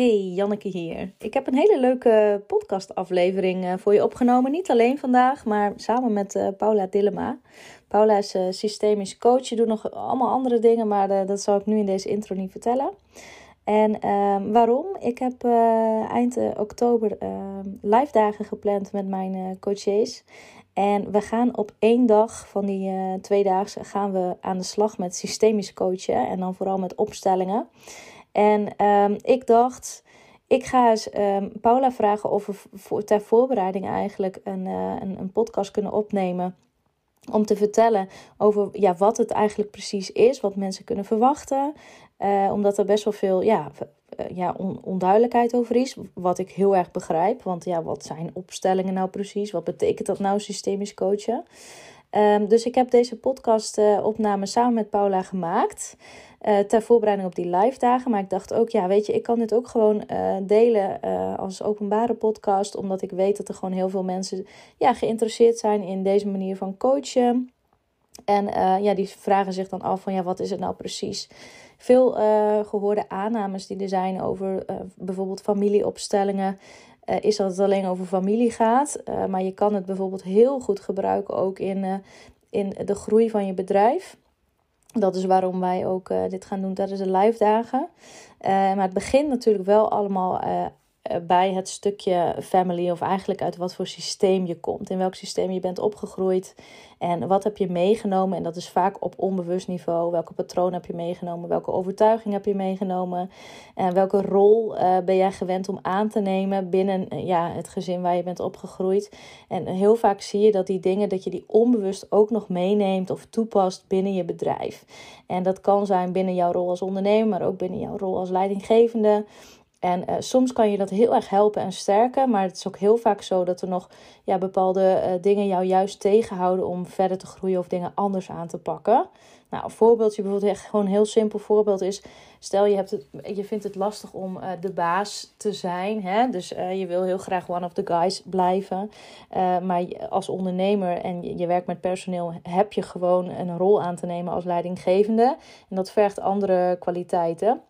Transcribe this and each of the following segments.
Hey, Janneke hier. Ik heb een hele leuke podcastaflevering uh, voor je opgenomen. Niet alleen vandaag, maar samen met uh, Paula Dillema. Paula is uh, systemisch coach. Je doet nog allemaal andere dingen, maar dat zal ik nu in deze intro niet vertellen. En ehm, waarom? Ik heb eind oktober ehm, live dagen gepland met mijn coaches. En we gaan op één dag van die twee dagen gaan we aan de slag met systemisch coachen. En dan vooral met opstellingen. En ehm, ik dacht, ik ga eens um, Paula vragen of we voor, ter voorbereiding eigenlijk een, uh, een, een, podcast kunnen opnemen. Om te vertellen over ja, wat het eigenlijk precies is, wat mensen kunnen verwachten. Uh, omdat er best wel veel ja, uh, ja, on, onduidelijkheid over is. Wat ik heel erg begrijp. Want ja, wat zijn opstellingen nou precies? Wat betekent dat nou systemisch coachen? Um, dus ik heb deze podcast opname samen met Paula gemaakt. Uh, ter voorbereiding op die live dagen. Maar ik dacht ook, ja, weet je, ik kan dit ook gewoon uh, delen uh, als openbare podcast. Omdat ik weet dat er gewoon heel veel mensen ja, geïnteresseerd zijn in deze manier van coachen. En ja, die vragen zich dan af van, ja, wat is het nou precies? Veel gehoorde aannames die er zijn over bijvoorbeeld familieopstellingen. is dat het alleen over familie gaat. maar je kan het bijvoorbeeld heel goed gebruiken ook in, in de groei van je bedrijf. Dat is waarom wij ook uh, dit gaan doen tijdens de live dagen. Uh, maar het begint natuurlijk wel allemaal eh, bij het stukje family of eigenlijk uit wat voor systeem je komt, in welk systeem je bent opgegroeid en wat heb je meegenomen. En dat is vaak op onbewust niveau. Welke patroon heb je meegenomen? Welke overtuiging heb je meegenomen? En welke rol uh, ben jij gewend om aan te nemen binnen uh, ja, het gezin waar je bent opgegroeid? En heel vaak zie je dat die dingen, dat je die onbewust ook nog meeneemt of toepast binnen je bedrijf. En dat kan zijn binnen jouw rol als ondernemer, maar ook binnen jouw rol als leidinggevende. En uh, soms kan je dat heel erg helpen en sterken, maar het is ook heel vaak zo dat er nog ja, bepaalde uh, dingen jou juist tegenhouden om verder te groeien of dingen anders aan te pakken. Nou, een voorbeeldje, bijvoorbeeld echt gewoon een heel simpel voorbeeld is, stel je, hebt het, je vindt het lastig om uh, de baas te zijn, hè? dus je wil heel graag one of the guys blijven, maar als ondernemer en je, je werkt met personeel heb je gewoon een rol aan te nemen als leidinggevende en dat vergt andere kwaliteiten.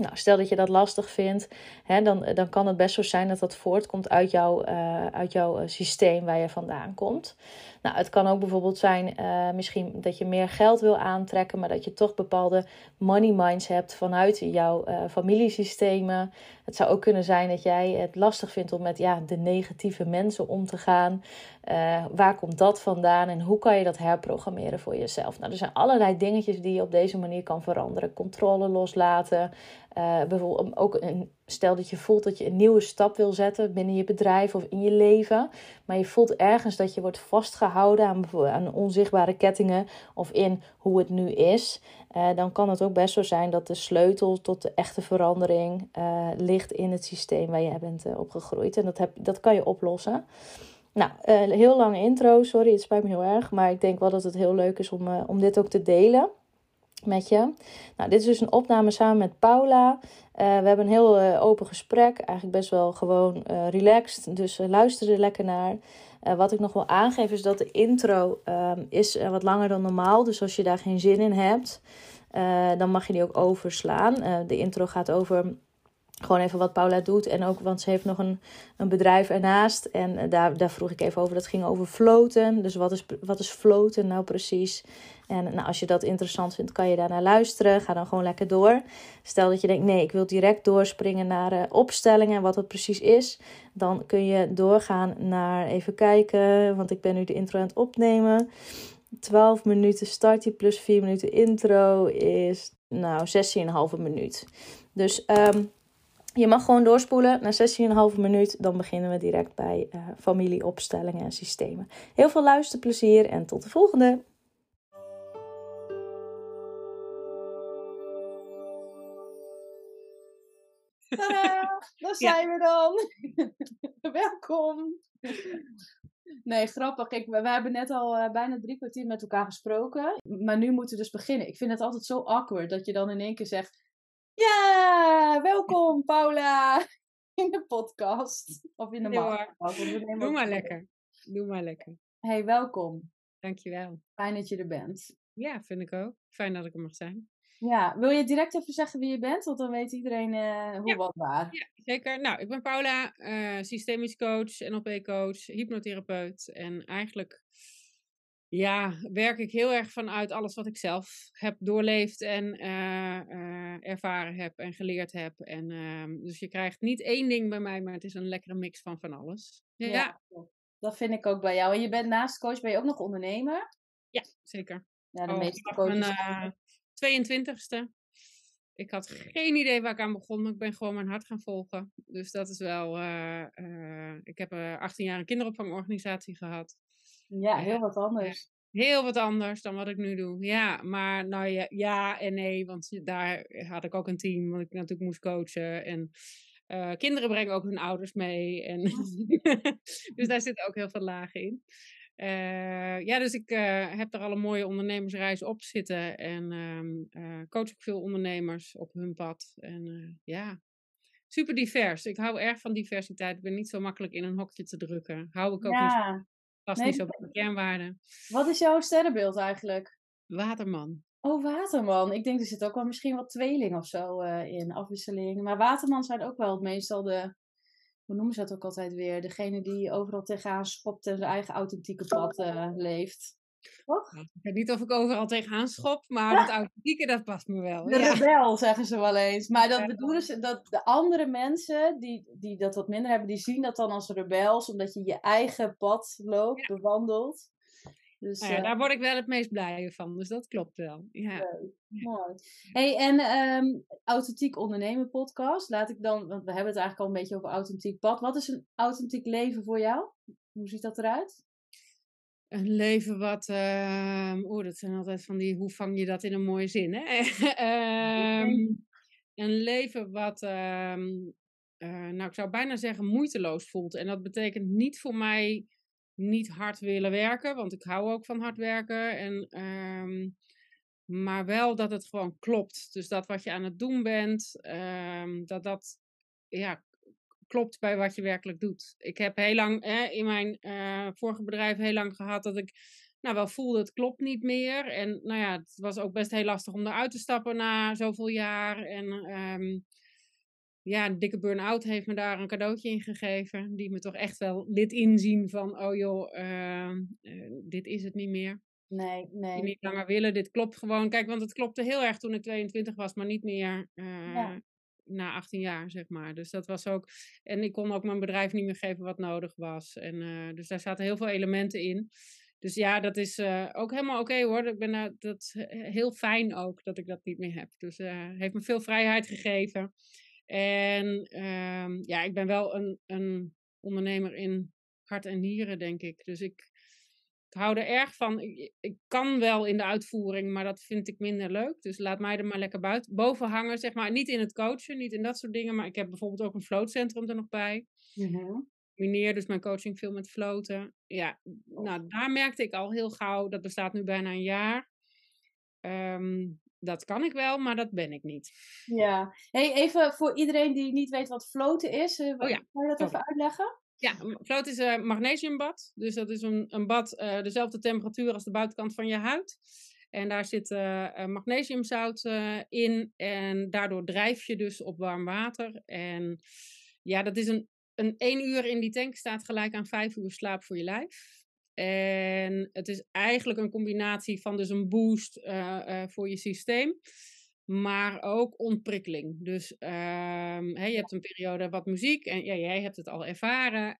Nou, stel dat je dat lastig vindt, hè, dan, dan kan het best zo zijn dat dat voortkomt uit, uh, uit jouw eh, systeem waar je vandaan komt. Nou, het kan ook bijvoorbeeld zijn misschien dat je meer geld wil aantrekken, maar dat je toch bepaalde money minds hebt vanuit jouw uh, familiesystemen. Het zou ook kunnen zijn dat jij het lastig vindt om met ja, de negatieve mensen om te gaan. Uh, waar komt dat vandaan en hoe kan je dat herprogrammeren voor jezelf? Nou, er zijn allerlei dingetjes die je op deze manier kan veranderen. Controle loslaten. Uh, bijvoorbeeld ook een, stel dat je voelt dat je een nieuwe stap wil zetten binnen je bedrijf of in je leven. Maar je voelt ergens dat je wordt vastgehouden aan, aan onzichtbare kettingen of in hoe het nu is. Uh, dan kan het ook best zo zijn dat de sleutel tot de echte verandering ligt in het systeem waar jij bent opgegroeid. En dat, heb, dat kan je oplossen. Nou, uh, heel lange intro, sorry, het spijt me heel erg. Maar ik denk wel dat het heel leuk is om, uh, om dit ook te delen met je. Nou, dit is dus een opname samen met Paula. Uh, we hebben een heel open gesprek, eigenlijk best wel gewoon relaxed. Dus luister er lekker naar. wat ik nog wil aangeven is dat de intro ehm, is wat langer dan normaal. Dus als je daar geen zin in hebt, dan mag je die ook overslaan. de intro gaat over gewoon even wat Paula doet. En ook, want ze heeft nog een, een bedrijf ernaast. En eh, daar, daar vroeg ik even over. Dat ging over floten. Dus wat is, wat is floten nou precies? En nou, als je dat interessant vindt, kan je daar naar luisteren. Ga dan gewoon lekker door. Stel dat je denkt, nee, ik wil direct doorspringen naar uh, opstellingen en wat het precies is. Dan kun je doorgaan naar even kijken. Want ik ben nu de intro aan het opnemen. 12 minuten startje plus 4 minuten intro is nou 16,5 minuut. Dus um, je mag gewoon doorspoelen naar 16,5 minuut. Dan beginnen we direct bij uh, familieopstellingen en systemen. Heel veel luisterplezier en tot de volgende. Tadaa, daar zijn ja. we dan. Welkom. Nee, grappig. Kijk, we, we hebben net al uh, bijna drie kwartier met elkaar gesproken. Maar nu moeten we dus beginnen. Ik vind het altijd zo awkward dat je dan in één keer zegt ja, welkom Paula in de podcast. Of in de ja, Doe maar lekker. Doe maar lekker. Hey, welkom. Dankjewel. Fijn dat je er bent. Ja, vind ik ook. Fijn dat ik er mag zijn. Ja, wil je direct even zeggen wie je bent? Want dan weet iedereen uh, hoe, wat, waar. Ja, zeker. Nou, ik ben Paula, uh, systemisch coach, NLP-coach, hypnotherapeut. En eigenlijk ja, werk ik heel erg vanuit alles wat ik zelf heb doorleefd en uh, ervaren heb en geleerd heb. En, ehm, dus je krijgt niet één ding bij mij, maar het is een lekkere mix van van alles. Ja, ja. dat vind ik ook bij jou. En je bent naast coach, ben je ook nog ondernemer? Ja, zeker. Ja, de oh, meeste coaches. Mijn 22ste. Ik had geen idee waar ik aan begon, maar ik ben gewoon mijn hart gaan volgen. Dus dat is wel. ik heb 18 jaar een kinderopvangorganisatie gehad. Ja, heel wat anders. Heel wat anders dan wat ik nu doe. Ja, maar nou ja, ja en nee, want daar had ik ook een team, wat ik natuurlijk moest coachen. En uh, kinderen brengen ook hun ouders mee. En dus daar zitten ook heel veel lagen in. Uh, ja, dus ik uh, heb er al een mooie ondernemersreis op zitten. En ehm, coach ik veel ondernemers op hun pad. En ja, super divers. Ik hou erg van diversiteit. Ik ben niet zo makkelijk in een hokje te drukken. Hou ik ook ja. niet Past niet zo bij de kernwaarden. Wat is jouw sterrenbeeld eigenlijk? Waterman. Oh, waterman. Ik denk er zit ook wel misschien wat tweeling of zo uh, in, afwisseling. Maar waterman zijn ook wel meestal de, hoe noemen ze dat ook altijd weer? Degene die overal tegenaan schopt en zijn eigen authentieke pad uh, leeft. Toch? Ik weet niet of ik overal tegenaan schop, maar het authentieke, dat past me wel. De ja. rebel, zeggen ze wel eens. Maar dat bedoelen ze, dat de andere mensen die, die dat wat minder hebben, die zien dat dan als rebels, omdat je je eigen pad loopt, bewandelt. Dus, nou ja, uh, daar word ik wel het meest blij van, dus dat klopt wel. Ja. Mooi. Hey, en um, Authentiek Ondernemen podcast, laat ik dan, want we hebben het eigenlijk al een beetje over authentiek pad. Wat is een authentiek leven voor jou? Hoe ziet dat eruit? Een leven wat. Uh, oh, dat zijn altijd van die. Hoe vang je dat in een mooie zin? Hè? um, een leven wat. Um, uh, nou, ik zou bijna zeggen moeiteloos voelt. En dat betekent niet voor mij niet hard willen werken, want ik hou ook van hard werken. En, um, maar wel dat het gewoon klopt. Dus dat wat je aan het doen bent, dat dat ja, klopt bij wat je werkelijk doet. Ik heb heel lang in mijn uh, vorige bedrijf heel lang gehad dat ik nou wel voelde het klopt niet meer. En nou ja, het was ook best heel lastig om eruit te stappen na zoveel jaar. En um, ja, een dikke burn-out heeft me daar een cadeautje in gegeven. Die me toch echt wel liet inzien van, oh joh, uh, uh, dit is het niet meer. Nee, nee. Niet langer willen, dit klopt gewoon. Kijk, want het klopte heel erg toen ik 22 was, maar niet meer ja na 18 jaar, zeg maar. Dus dat was ook. En ik kon ook mijn bedrijf niet meer geven wat nodig was. En uh, dus daar zaten heel veel elementen in. Dus ja, dat is uh, ook helemaal oké hoor. Ik ben uh, dat heel fijn ook dat ik dat niet meer heb. Dus heeft me veel vrijheid gegeven. En ehm, ja, ik ben wel een, een ondernemer in hart en nieren, denk ik. Dus ik, ik hou er erg van. Ik, ik, kan wel in de uitvoering, maar dat vind ik minder leuk. Dus laat mij er maar lekker buiten, boven hangen, zeg maar. Niet in het coachen, niet in dat soort dingen. Maar ik heb bijvoorbeeld ook een floatcentrum er nog bij. Mm Meneer, dus mijn coaching veel met floten. Ja, nou, daar merkte ik al heel gauw. Dat bestaat nu bijna een jaar. Um, dat kan ik wel, maar dat ben ik niet. Ja. Hey, even voor iedereen die niet weet wat floten is. Uh, oh ja. Kan je dat even uitleggen? Ja, float is een magnesiumbad. Dus dat is een, een bad uh, dezelfde temperatuur als de buitenkant van je huid. En daar zit uh, magnesiumzout in. En daardoor drijf je dus op warm water. En ja, dat is een, een één uur in die tank staat gelijk aan vijf uur slaap voor je lijf. En het is eigenlijk een combinatie van dus een boost voor je systeem maar ook ontprikkeling. Dus um, je hebt een periode wat muziek en ja, jij hebt het al ervaren.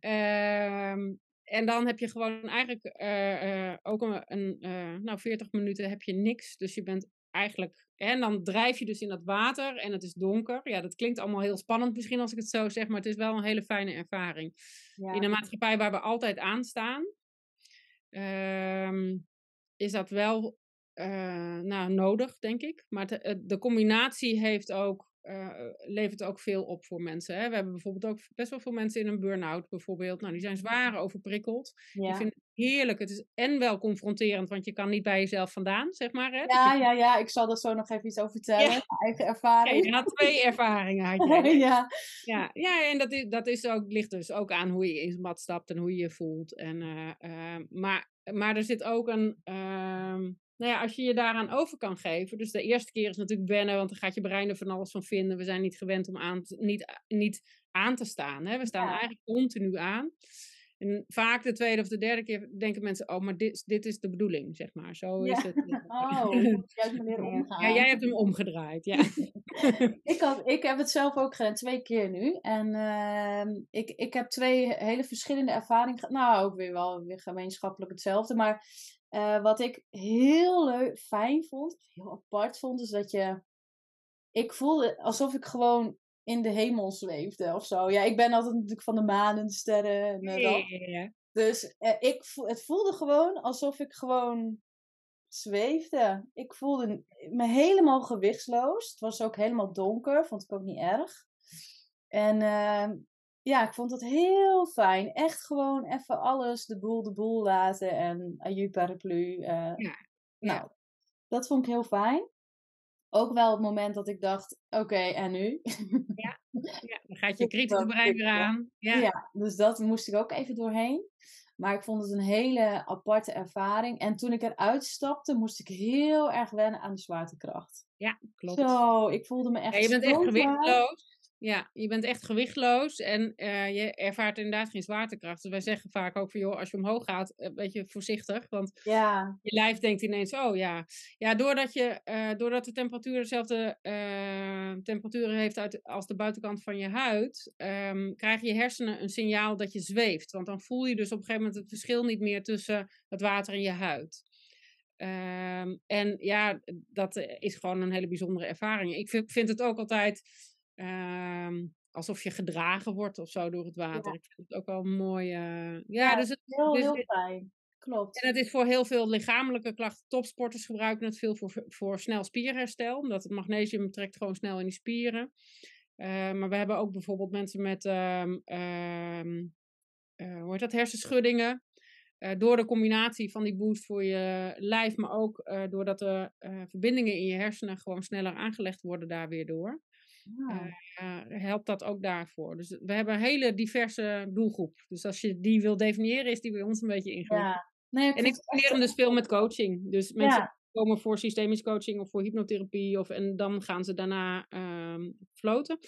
um, en dan heb je gewoon eigenlijk uh, uh, ook een, een uh, nou 40 minuten heb je niks. Dus je bent eigenlijk, en dan drijf je dus in dat water en het is donker. Ja, dat klinkt allemaal heel spannend misschien als ik het zo zeg, maar het is wel een hele fijne ervaring. Ja. In een maatschappij waar we altijd aan staan, um, is dat wel uh, nou, nodig, denk ik. Maar de, de combinatie heeft ook, uh, levert ook veel op voor mensen. Hè. We hebben bijvoorbeeld ook best wel veel mensen in een burn-out bijvoorbeeld. Nou, die zijn zwaar overprikkeld. Ja. Die vinden het heerlijk. Het is en wel confronterend, want je kan niet bij jezelf vandaan, zeg maar. Hè. Ja, ja, ja. Ik zal er zo nog even iets over vertellen. Ja. Eigen ervaring. Okay, je had twee ervaringen. Had je. ja. Ja, ja, en dat, is, dat is ook, ligt dus ook aan hoe je in het mat stapt en hoe je je voelt. En, uh, maar, maar er zit ook een... Ehm, nou ja, als je je daaraan over kan geven. Dus de eerste keer is natuurlijk wennen, want dan gaat je brein er van alles van vinden. We zijn niet gewend om aan te, niet, niet aan te staan. Hè? We staan eigenlijk continu aan. En vaak de tweede of de derde keer denken mensen, oh, maar dit, dit is de bedoeling, zeg maar. Zo is het. Oh, juist manier omgaan. Ja, jij hebt hem omgedraaid, ja. ik, had, ik heb het zelf ook gedaan, twee keer nu. En uh, ik, ik heb twee hele verschillende ervaringen Nou, ook weer wel weer gemeenschappelijk hetzelfde. Maar uh, wat ik heel leuk, fijn vond, heel apart vond, is dat je... Ik voelde alsof ik gewoon in de hemel zweefde of zo. Ja, ik ben altijd natuurlijk van de maan en de sterren en uh, dat. Ja, Dus uh, ik, het voelde gewoon alsof ik gewoon zweefde. Ik voelde me helemaal gewichtsloos. Het was ook helemaal donker, vond ik ook niet erg. En uh, ja, ik vond het heel fijn. Echt gewoon even alles de boel de boel laten en aju paraplu. ja. Nou, dat vond ik heel fijn ook wel het moment dat ik dacht, oké, en nu? Ja, ja, dan gaat je kritische brein weer aan. Ja. ja, dus dat moest ik ook even doorheen. Maar ik vond het een hele aparte ervaring. En toen ik eruit stapte, moest ik heel erg wennen aan de zwaartekracht. Ja, klopt. Zo, ik voelde me echt ja, Je bent echt gewichtloos. Ja, je bent echt gewichtloos en uh, je ervaart inderdaad geen zwaartekracht. Dus wij zeggen vaak ook van, joh, als je omhoog gaat, een eh, beetje voorzichtig. Want ja. je lijf denkt ineens, oh ja. Ja, doordat, je, uh, doordat de temperatuur dezelfde uh, temperatuur heeft uit, als de buitenkant van je huid, um, krijgen je hersenen een signaal dat je zweeft. Want dan voel je dus op een gegeven moment het verschil niet meer tussen het water en je huid. Um, en ja, dat is gewoon een hele bijzondere ervaring. Ik vind het ook altijd Um, alsof je gedragen wordt of zo door het water. Ja. Ik vind het ook wel mooi. Uh, ja, ja, dus het heel, dus heel fijn. Klopt. En het is voor heel veel lichamelijke klachten. Topsporters gebruiken het veel voor, voor snel spierherstel. Omdat het magnesium trekt gewoon snel in die spieren. Uh, maar we hebben ook bijvoorbeeld mensen met um, um, uh, hoe heet dat, hersenschuddingen. door de combinatie van die boost voor je lijf, maar ook doordat de verbindingen in je hersenen gewoon sneller aangelegd worden daar weer door. Uh, helpt dat ook daarvoor. Dus we hebben een hele diverse doelgroep. Dus als je die wil definiëren, is die bij ons een beetje ingewikkeld. Ja. Nee, en ik hem dus veel met coaching. Dus mensen ja. komen voor systemisch coaching of voor hypnotherapie. Of, en dan gaan ze daarna um, floten.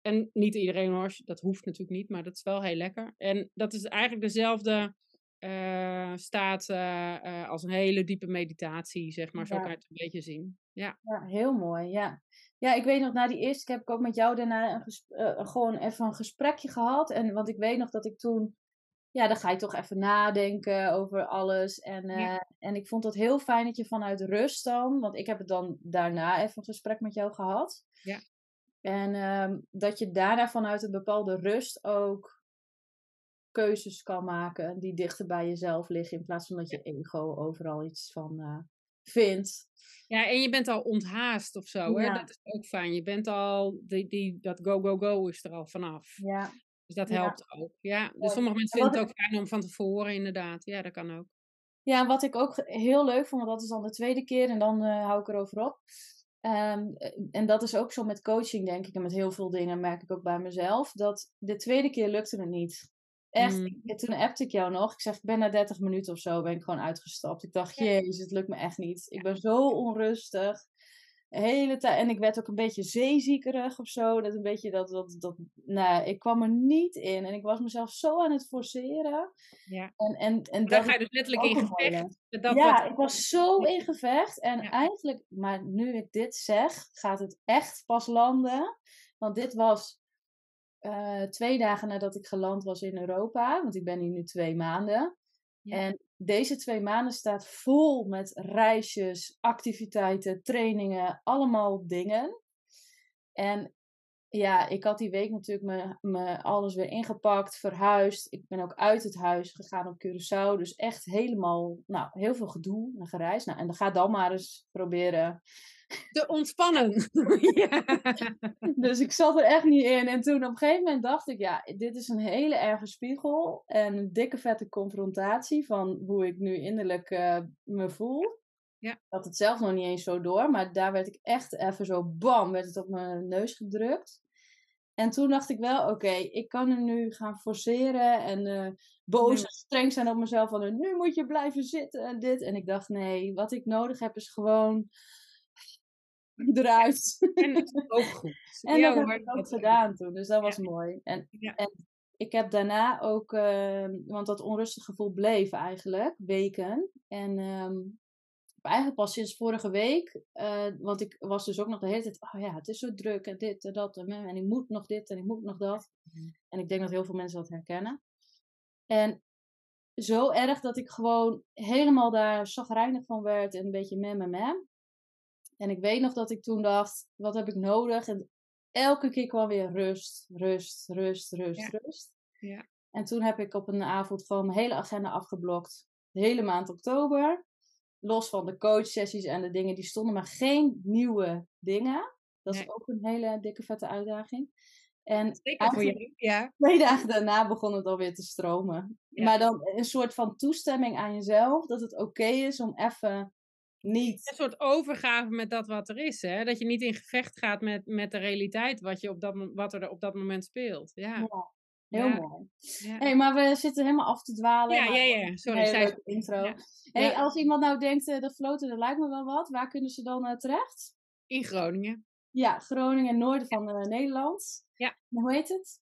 En niet iedereen hoor, dat hoeft natuurlijk niet, maar dat is wel heel lekker. En dat is eigenlijk dezelfde uh, staat uh, als een hele diepe meditatie, zeg maar. Zo kan je het een beetje zien. Ja. ja, heel mooi. Ja. Ja, ik weet nog, na die eerste keer heb ik ook met jou daarna een uh, gewoon even een gesprekje gehad. En want ik weet nog dat ik toen, ja, dan ga je toch even nadenken over alles. En, uh, ja. en ik vond het heel fijn dat je vanuit rust dan, want ik heb het dan daarna even een gesprek met jou gehad. Ja. En uh, dat je daarna vanuit een bepaalde rust ook keuzes kan maken die dichter bij jezelf liggen. In plaats van dat je ego overal iets van uh, vindt. Ja, en je bent al onthaast of zo. Hè? Dat is ook fijn. Je bent al, die, die, dat go, go, go is er al vanaf. Ja. Dus dat helpt ja. ook. Ja, dus sommige mensen vinden het ook fijn om van tevoren, inderdaad. Ja, dat kan ook. Ja, en wat ik ook heel leuk vond, want dat is dan de tweede keer en dan uh, hou ik erover op. Um, en dat is ook zo met coaching, denk ik, en met heel veel dingen merk ik ook bij mezelf. Dat de tweede keer lukte het niet. Echt, mm. toen appte ik jou nog. Ik zeg, ik ben na 30 minuten of zo ben ik gewoon uitgestapt. Ik dacht, ja. jezus, het lukt me echt niet. Ik ben zo onrustig. De hele tijd. En ik werd ook een beetje zeeziekerig of zo. Dat een beetje dat, dat, dat, nou, ik kwam er niet in. En ik was mezelf zo aan het forceren. Ja. En, en, en dan ga je dus letterlijk in gevecht. Dat ja, ik was zo in gevecht. En ja. eigenlijk, maar nu ik dit zeg, gaat het echt pas landen. Want dit was uh, twee dagen nadat ik geland was in Europa, want ik ben hier nu twee maanden. Ja. En deze twee maanden staat vol met reisjes, activiteiten, trainingen, allemaal dingen. En ja, ik had die week natuurlijk me, me alles weer ingepakt, verhuisd. Ik ben ook uit het huis gegaan op Curaçao. Dus echt helemaal, nou, heel veel gedoe en gereisd. Nou, en dan ga dan maar eens proberen te ontspannen. ja. Dus ik zat er echt niet in. En toen op een gegeven moment dacht ik, ja, dit is een hele erge spiegel. En een dikke vette confrontatie van hoe ik nu innerlijk uh, me voel. Ja. Ik had het zelf nog niet eens zo door. Maar daar werd ik echt even zo bam, werd het op mijn neus gedrukt. En toen dacht ik wel, oké, ik kan hem nu gaan forceren en uh, boos en streng zijn op mezelf. Van nu moet je blijven zitten en dit. En ik dacht, nee, wat ik nodig heb is gewoon eruit. En is ook goed. en ja, dat heb ik ook gedaan toen, dus dat was mooi. En, en ik heb daarna ook, uh, want dat onrustige gevoel bleef eigenlijk, weken. En um, eigenlijk pas sinds vorige week, uh, want ik was dus ook nog de hele tijd, oh ja, het is zo druk en dit en dat en, en ik moet nog dit en ik moet nog dat. Mhm. En ik denk dat heel veel mensen dat herkennen. En zo erg dat ik gewoon helemaal daar zagrijnig van werd en een beetje mem. En ik weet nog dat ik toen dacht, wat heb ik nodig? En elke keer kwam weer rust, rust, rust, rust, rust. Ja. En toen heb ik op een avond gewoon mijn hele agenda afgeblokt. De hele maand oktober. Los van de coachsessies en de dingen die stonden, maar geen nieuwe dingen. Dat is ook een hele dikke vette uitdaging. En Zeker voor je, ja. Twee dagen daarna begon het alweer te stromen. Maar dan een soort van toestemming aan jezelf dat het oké is om even niet. Een soort overgave met dat wat er is. Hè? Dat je niet in gevecht gaat met, met de realiteit wat, je op dat, wat er op dat moment speelt. Ja, ja heel mooi. Ja. Hey, maar we zitten helemaal af te dwalen. Ja, ja, ja. Sorry. Intro. Hey, als iemand nou denkt, uh, dat floten, dat lijkt me wel wat. Waar kunnen ze dan uh, terecht? In Groningen. Ja, Groningen, noorden van uh, Nederland. Ja. hoe heet het?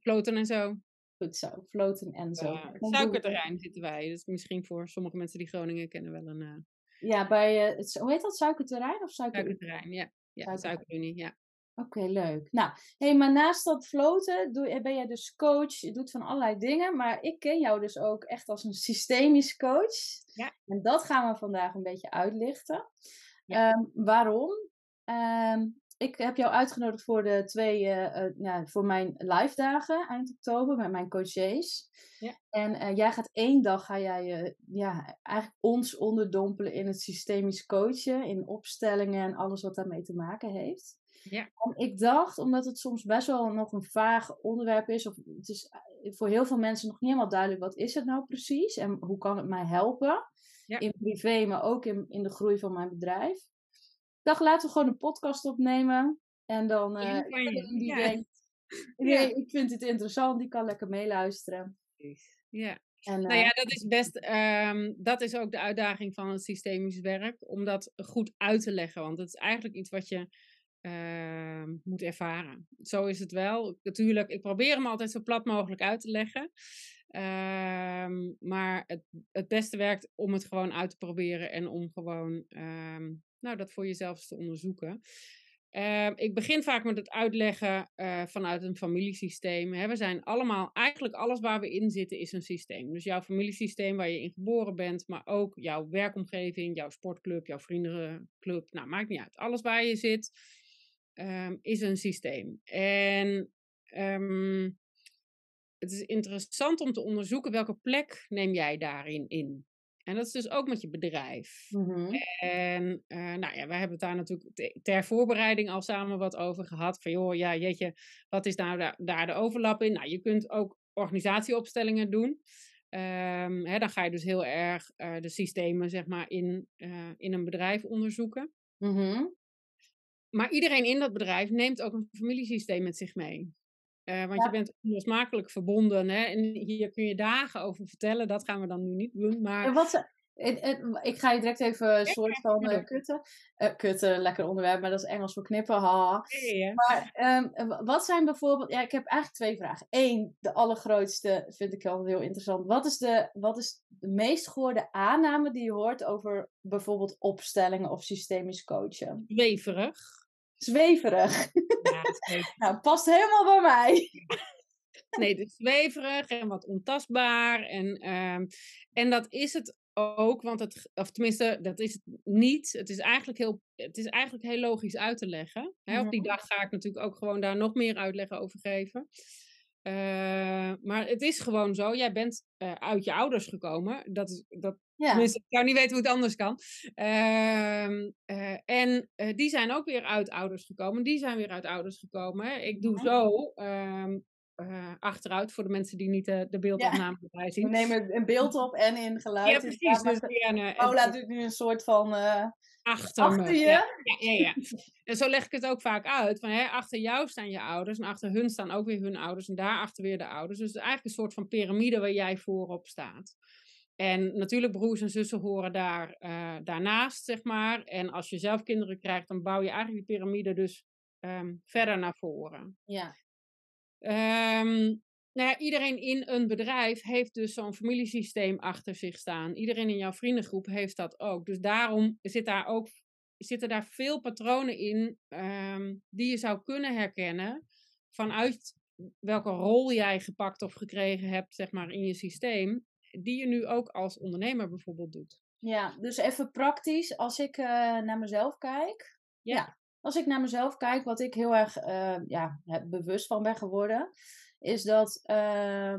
Floten en zo. Goed zo, floten en zo. Uh, suikerterrein zitten wij. Dus misschien voor sommige mensen die Groningen kennen wel een... Ja, bij, uh, het, hoe heet dat? Suikerterrein of suiker... Suikerterrein, ja. Ja, Suikerunie, ja. Oké, leuk. Nou, hey, maar naast dat floten doe, ben jij dus coach. Je doet van allerlei dingen. Maar ik ken jou dus ook echt als een systemisch coach. Ja. En dat gaan we vandaag een beetje uitlichten. Ja. Um, waarom? Um, ik heb jou uitgenodigd voor de twee, uh, uh, ja, voor mijn live dagen eind oktober met mijn coaches. Ja. En uh, jij gaat één dag, ga jij ja, eigenlijk ons onderdompelen in het systemisch coachen, in opstellingen en alles wat daarmee te maken heeft. Ja. En ik dacht, omdat het soms best wel nog een vaag onderwerp is, of het is voor heel veel mensen nog niet helemaal duidelijk, wat is het nou precies en hoe kan het mij helpen? Ja. In privé, maar ook in, in de groei van mijn bedrijf dacht, laten we gewoon een podcast opnemen. En dan uh, die ja. denkt, nee, ik vind het interessant, die kan lekker meeluisteren. Ja. En, nou ja, eh, dat is best, um, dat is ook de uitdaging van het systemisch werk, om dat goed uit te leggen. Want het is eigenlijk iets wat je uh, moet ervaren. Zo is het wel. Natuurlijk, ik probeer hem altijd zo plat mogelijk uit te leggen. Um, maar het, het beste werkt om het gewoon uit te proberen en om gewoon um, nou, dat voor jezelf te onderzoeken. Uh, ik begin vaak met het uitleggen uh, vanuit een familiesysteem. Hè. We zijn allemaal, eigenlijk alles waar we in zitten is een systeem. Dus jouw familiesysteem waar je in geboren bent, maar ook jouw werkomgeving, jouw sportclub, jouw vriendenclub. Nou, maakt niet uit. Alles waar je zit um, is een systeem. En um, het is interessant om te onderzoeken welke plek neem jij daarin in. En dat is dus ook met je bedrijf. Mm-hmm. En uh, nou ja, wij hebben het daar natuurlijk ter voorbereiding al samen wat over gehad. Van joh, ja, jeetje, wat is nou da daar de overlap in? Nou, je kunt ook organisatieopstellingen doen. Um, hè, dan ga je dus heel erg uh, de systemen zeg maar, in, uh, in een bedrijf onderzoeken. Mm-hmm. Maar iedereen in dat bedrijf neemt ook een familiesysteem met zich mee. Uh, want ja. je bent onlosmakelijk verbonden. Hè? En hier kun je dagen over vertellen. Dat gaan we dan nu niet doen. Maar... En wat, het, ik ga je direct even een soort van uh, kutten. Uh, kutten, lekker onderwerp, maar dat is Engels voor knippen. Ha. Maar um, wat zijn bijvoorbeeld... Ja, ik heb eigenlijk twee vragen. Eén, de allergrootste vind ik altijd heel interessant. Wat is, de, wat is de meest gehoorde aanname die je hoort over bijvoorbeeld opstellingen of systemisch coachen? Weverig. Zweverig. Ja, nou, past helemaal bij mij. Nee, is zweverig en wat ontastbaar. En, uh, en dat is het ook, want het, of tenminste, dat is het niet. Het is eigenlijk heel, het is eigenlijk heel logisch uit te leggen. Hè? Op die dag ga ik natuurlijk ook gewoon daar nog meer uitleg over geven. Uh, maar het is gewoon zo, jij bent uh, uit je ouders gekomen. Dat is, dat, ja. Tenminste, ik zou niet weten hoe het anders kan. Uh, en die zijn ook weer uit ouders gekomen. Die zijn weer uit ouders gekomen. Ik doe zo, ehm, achteruit voor de mensen die niet de, beeldopname ja. erbij zien. We nemen een beeld op en in geluid. Ja, precies. Dus, ja, Paula doet nu een soort van achter, achter je. Ja, ja, ja, en zo leg ik het ook vaak uit. Van, hè, achter jou staan je ouders en achter hun staan ook weer hun ouders en daarachter weer de ouders. Dus het is eigenlijk een soort van piramide waar jij voorop staat. En natuurlijk, broers en zussen horen daar, uh, daarnaast, zeg maar. En als je zelf kinderen krijgt, dan bouw je eigenlijk die piramide dus um, verder naar voren. Ja. Um, nou ja, iedereen in een bedrijf heeft dus zo'n familiesysteem achter zich staan. Iedereen in jouw vriendengroep heeft dat ook. Dus daarom zit daar ook, zitten daar veel patronen in um, die je zou kunnen herkennen vanuit welke rol jij gepakt of gekregen hebt, zeg maar, in je systeem, die je nu ook als ondernemer bijvoorbeeld doet. Ja, dus even praktisch, als ik uh, naar mezelf kijk. Ja. ja. Als ik naar mezelf kijk, wat ik heel erg uh, ja, bewust van ben geworden, is dat uh,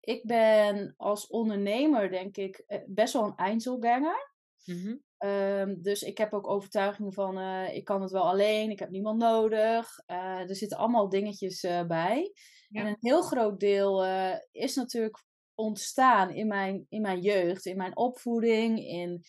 ik ben als ondernemer, denk ik, eh, best wel een Einzelganger. Mm um, dus ik heb ook overtuigingen van, uh, ik kan het wel alleen, ik heb niemand nodig. Uh, er zitten allemaal dingetjes bij. Ja. En een heel groot deel is natuurlijk ontstaan in mijn, in mijn jeugd, in mijn opvoeding, in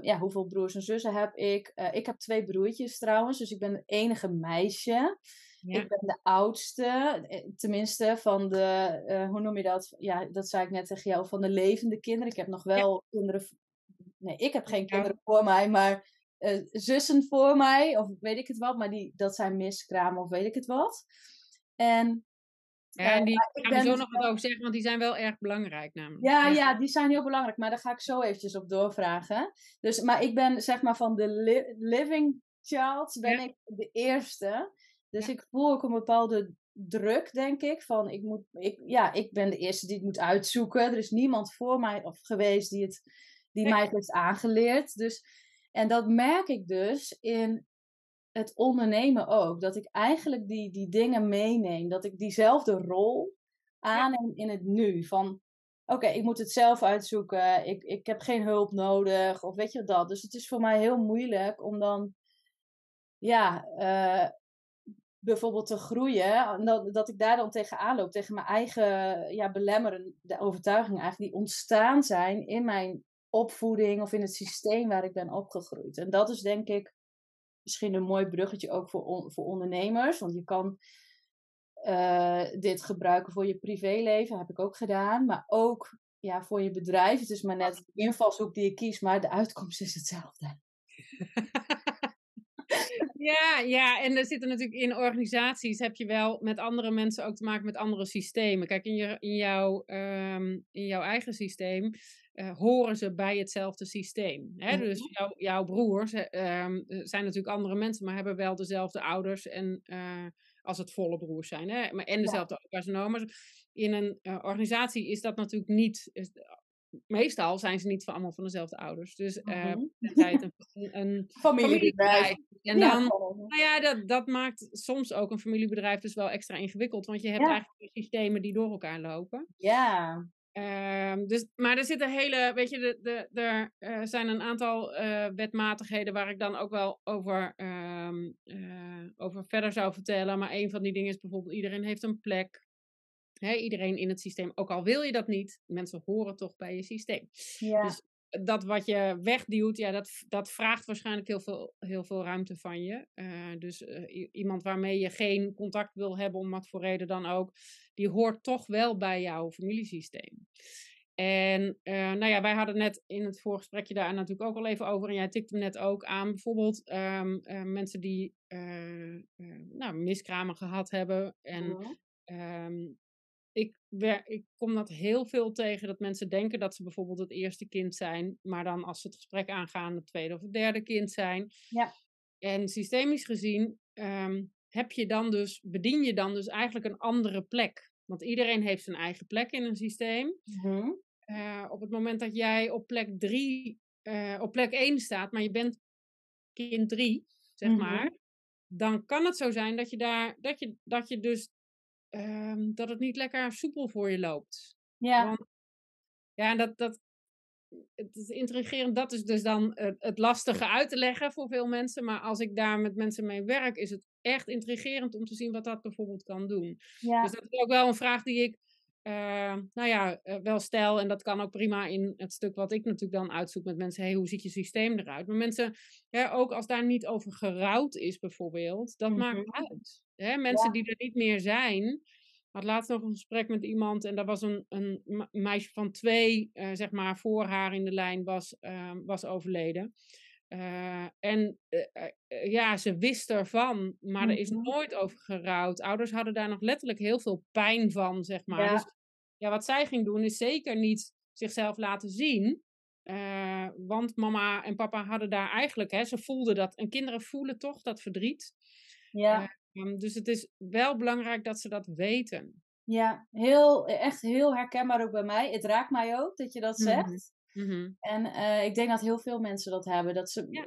ja, hoeveel broers en zussen heb ik? Ik heb twee broertjes trouwens, dus ik ben het enige meisje. Ja. Ik ben de oudste, eh, tenminste van de, uh, hoe noem je dat? Ja, dat zei ik net tegen jou, van de levende kinderen. Ik heb nog wel ja. kinderen, nee, ik heb geen kinderen voor mij, maar uh, zussen voor mij, of weet ik het wat, maar die, dat zijn miskramen of weet ik het wat. En ja, en die gaan we zo nog wat over zeggen, want die zijn wel erg belangrijk namelijk. Ja, ja, die zijn heel belangrijk, maar daar ga ik zo eventjes op doorvragen. Dus, maar ik ben zeg maar van de li living child, ben ja. ik de eerste. Dus ja. ik voel ook een bepaalde druk, denk ik, van ik moet, ik, ja, ik ben de eerste die het moet uitzoeken. Er is niemand voor mij of geweest die, het, die mij het heeft aangeleerd. Dus, en dat merk ik dus in het ondernemen ook. Dat ik eigenlijk die, die dingen meeneem. Dat ik diezelfde rol aanneem in het nu. Van oké, ik moet het zelf uitzoeken. Ik, ik heb geen hulp nodig. Of weet je dat. Dus het is voor mij heel moeilijk om dan. Ja, uh, bijvoorbeeld te groeien. Dat, dat ik daar dan tegenaan loop. Tegen mijn eigen ja, belemmerende overtuigingen eigenlijk. Die ontstaan zijn in mijn opvoeding of in het systeem waar ik ben opgegroeid. En dat is denk ik misschien een mooi bruggetje ook voor, on, voor ondernemers. Want je kan uh, dit gebruiken voor je privéleven, heb ik ook gedaan. Maar ook ja, voor je bedrijf. Het is maar net de invalshoek die je kiest, maar de uitkomst is hetzelfde. Ja, ja, en er zitten natuurlijk in organisaties heb je wel met andere mensen ook te maken met andere systemen. Kijk, in, je, in, jouw, um, in jouw eigen systeem uh, horen ze bij hetzelfde systeem. Hè? Dus jouw, jouw broers uh, zijn natuurlijk andere mensen, maar hebben wel dezelfde ouders en uh, als het volle broers zijn. Hè? Maar, en dezelfde ja. opa's en oma's. In een organisatie is dat natuurlijk niet meestal zijn ze niet van allemaal van dezelfde ouders. Dus uh, -huh. het een, een familiebedrijf. En dan, ja. nou ja, dat, dat maakt soms ook een familiebedrijf dus wel extra ingewikkeld. Want je hebt ja. eigenlijk systemen die door elkaar lopen. Ja. Uh, dus, maar er zitten hele, weet je, de, de, er uh, zijn een aantal uh, wetmatigheden waar ik dan ook wel over, ehm, over verder zou vertellen. Maar een van die dingen is bijvoorbeeld, iedereen heeft een plek. Iedereen in het systeem, ook al wil je dat niet, mensen horen toch bij je systeem. Ja. Dus dat wat je wegduwt, ja, dat, dat vraagt waarschijnlijk heel veel, heel veel ruimte van je. Uh, dus uh, iemand waarmee je geen contact wil hebben, om wat voor reden dan ook, die hoort toch wel bij jouw familiesysteem. En uh, nou ja, wij hadden net in het voorgesprekje daar natuurlijk ook al even over. En jij tikte net ook aan bijvoorbeeld um, mensen die nou, miskramen gehad hebben. En ja. um, ik, ik kom dat heel veel tegen dat mensen denken dat ze bijvoorbeeld het eerste kind zijn, maar dan als ze het gesprek aangaan, het tweede of het derde kind zijn. Ja. En systemisch gezien um, heb je dan dus, bedien je dan dus eigenlijk een andere plek. Want iedereen heeft zijn eigen plek in een systeem. Mm-hmm. Uh, op het moment dat jij op plek drie, uh, op plek één staat, maar je bent kind drie, zeg mm-hmm. maar, dan kan het zo zijn dat je daar, dat je, dat je dus um, dat het niet lekker soepel voor je loopt. Ja. Want, ja, dat, dat, het is intrigerend. Dat is dus dan het, het lastige uit te leggen voor veel mensen. Maar als ik daar met mensen mee werk, is het echt intrigerend om te zien wat dat bijvoorbeeld kan doen. Ja. Dus dat is ook wel een vraag die ik, eh, nou ja, eh, wel stel. En dat kan ook prima in het stuk wat ik natuurlijk dan uitzoek met mensen. Hey, hoe ziet je systeem eruit? Maar mensen, ja, ook als daar niet over gerouwd is bijvoorbeeld, dat maakt Mhm. uit. Hè? Mensen Ja. die er niet meer zijn. Ik had laatst nog een gesprek met iemand en dat was een, een me- meisje van twee, eh, zeg maar, voor haar in de lijn was, eh, was overleden. Eh, en eh, ja, ze wist ervan, maar er is Mhm. nooit over gerouwd. Ouders hadden daar nog letterlijk heel veel pijn van, zeg maar. Ja. Dus ja, wat zij ging doen is zeker niet zichzelf laten zien. Want mama en papa hadden daar eigenlijk, hè, ze voelden dat. En kinderen voelen toch dat verdriet. Ja. Ehm, dus het is wel belangrijk dat ze dat weten. Ja, heel, echt heel herkenbaar ook bij mij. Het raakt mij ook dat je dat Mhm. zegt. Mhm. En eh, ik denk dat heel veel mensen dat hebben. Dat ze, Ja.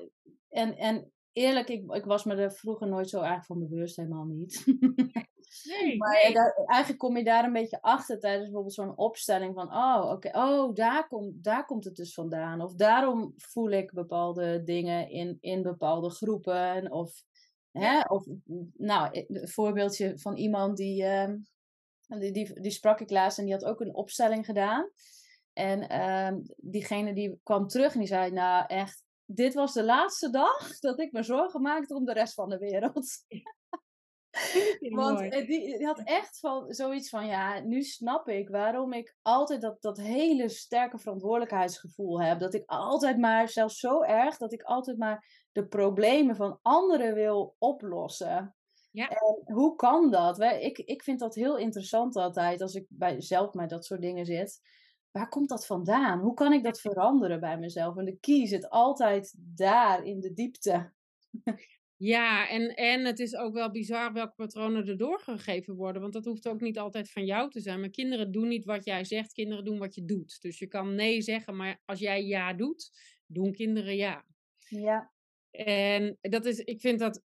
en, en eerlijk, ik, ik was me er vroeger nooit zo erg van bewust, helemaal niet. Nee, maar ja, nee. daar- eigenlijk kom je daar een beetje achter tijdens bijvoorbeeld zo'n opstelling van, oh, oké, oh, daar, komt daar komt het dus vandaan. Of daarom voel ik bepaalde dingen in, in bepaalde groepen. Of, hè, of nou, een voorbeeldje van iemand die, ehm, die, die, die sprak ik laatst en die had ook een opstelling gedaan. En ehm, diegene die kwam terug en die zei, nou echt, dit was de laatste dag dat ik me zorgen maakte om de rest van de wereld. Want mooi. eh, die, die had echt van, zoiets van, ja, nu snap ik waarom ik altijd dat, dat hele sterke verantwoordelijkheidsgevoel heb. Dat ik altijd maar, zelfs zo erg, dat ik altijd maar de problemen van anderen wil oplossen. Ja. En hoe kan dat? Ik, ik vind dat heel interessant altijd, als ik bij, zelf met dat soort dingen zit. Waar komt dat vandaan? Hoe kan ik dat veranderen bij mezelf? En de key zit altijd daar, in de diepte. Ja, en, en het is ook wel bizar welke patronen er doorgegeven worden. Want dat hoeft ook niet altijd van jou te zijn. Maar kinderen doen niet wat jij zegt, kinderen doen wat je doet. Dus je kan nee zeggen, maar als jij ja doet, doen kinderen ja. Ja. En dat is, ik vind dat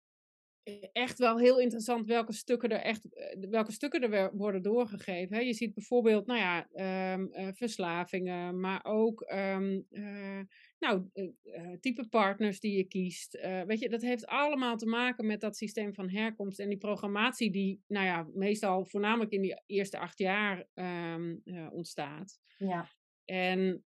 eh, echt wel heel interessant welke stukken er echt, eh, welke stukken er worden doorgegeven. Je ziet bijvoorbeeld, nou ja, ehm, eh, verslavingen, maar ook, ehm, eh, nou, type partners die je kiest. Weet je, dat heeft allemaal te maken met dat systeem van herkomst en die programmatie die, nou ja, meestal voornamelijk in die eerste acht jaar ehm, eh, ontstaat. Ja. En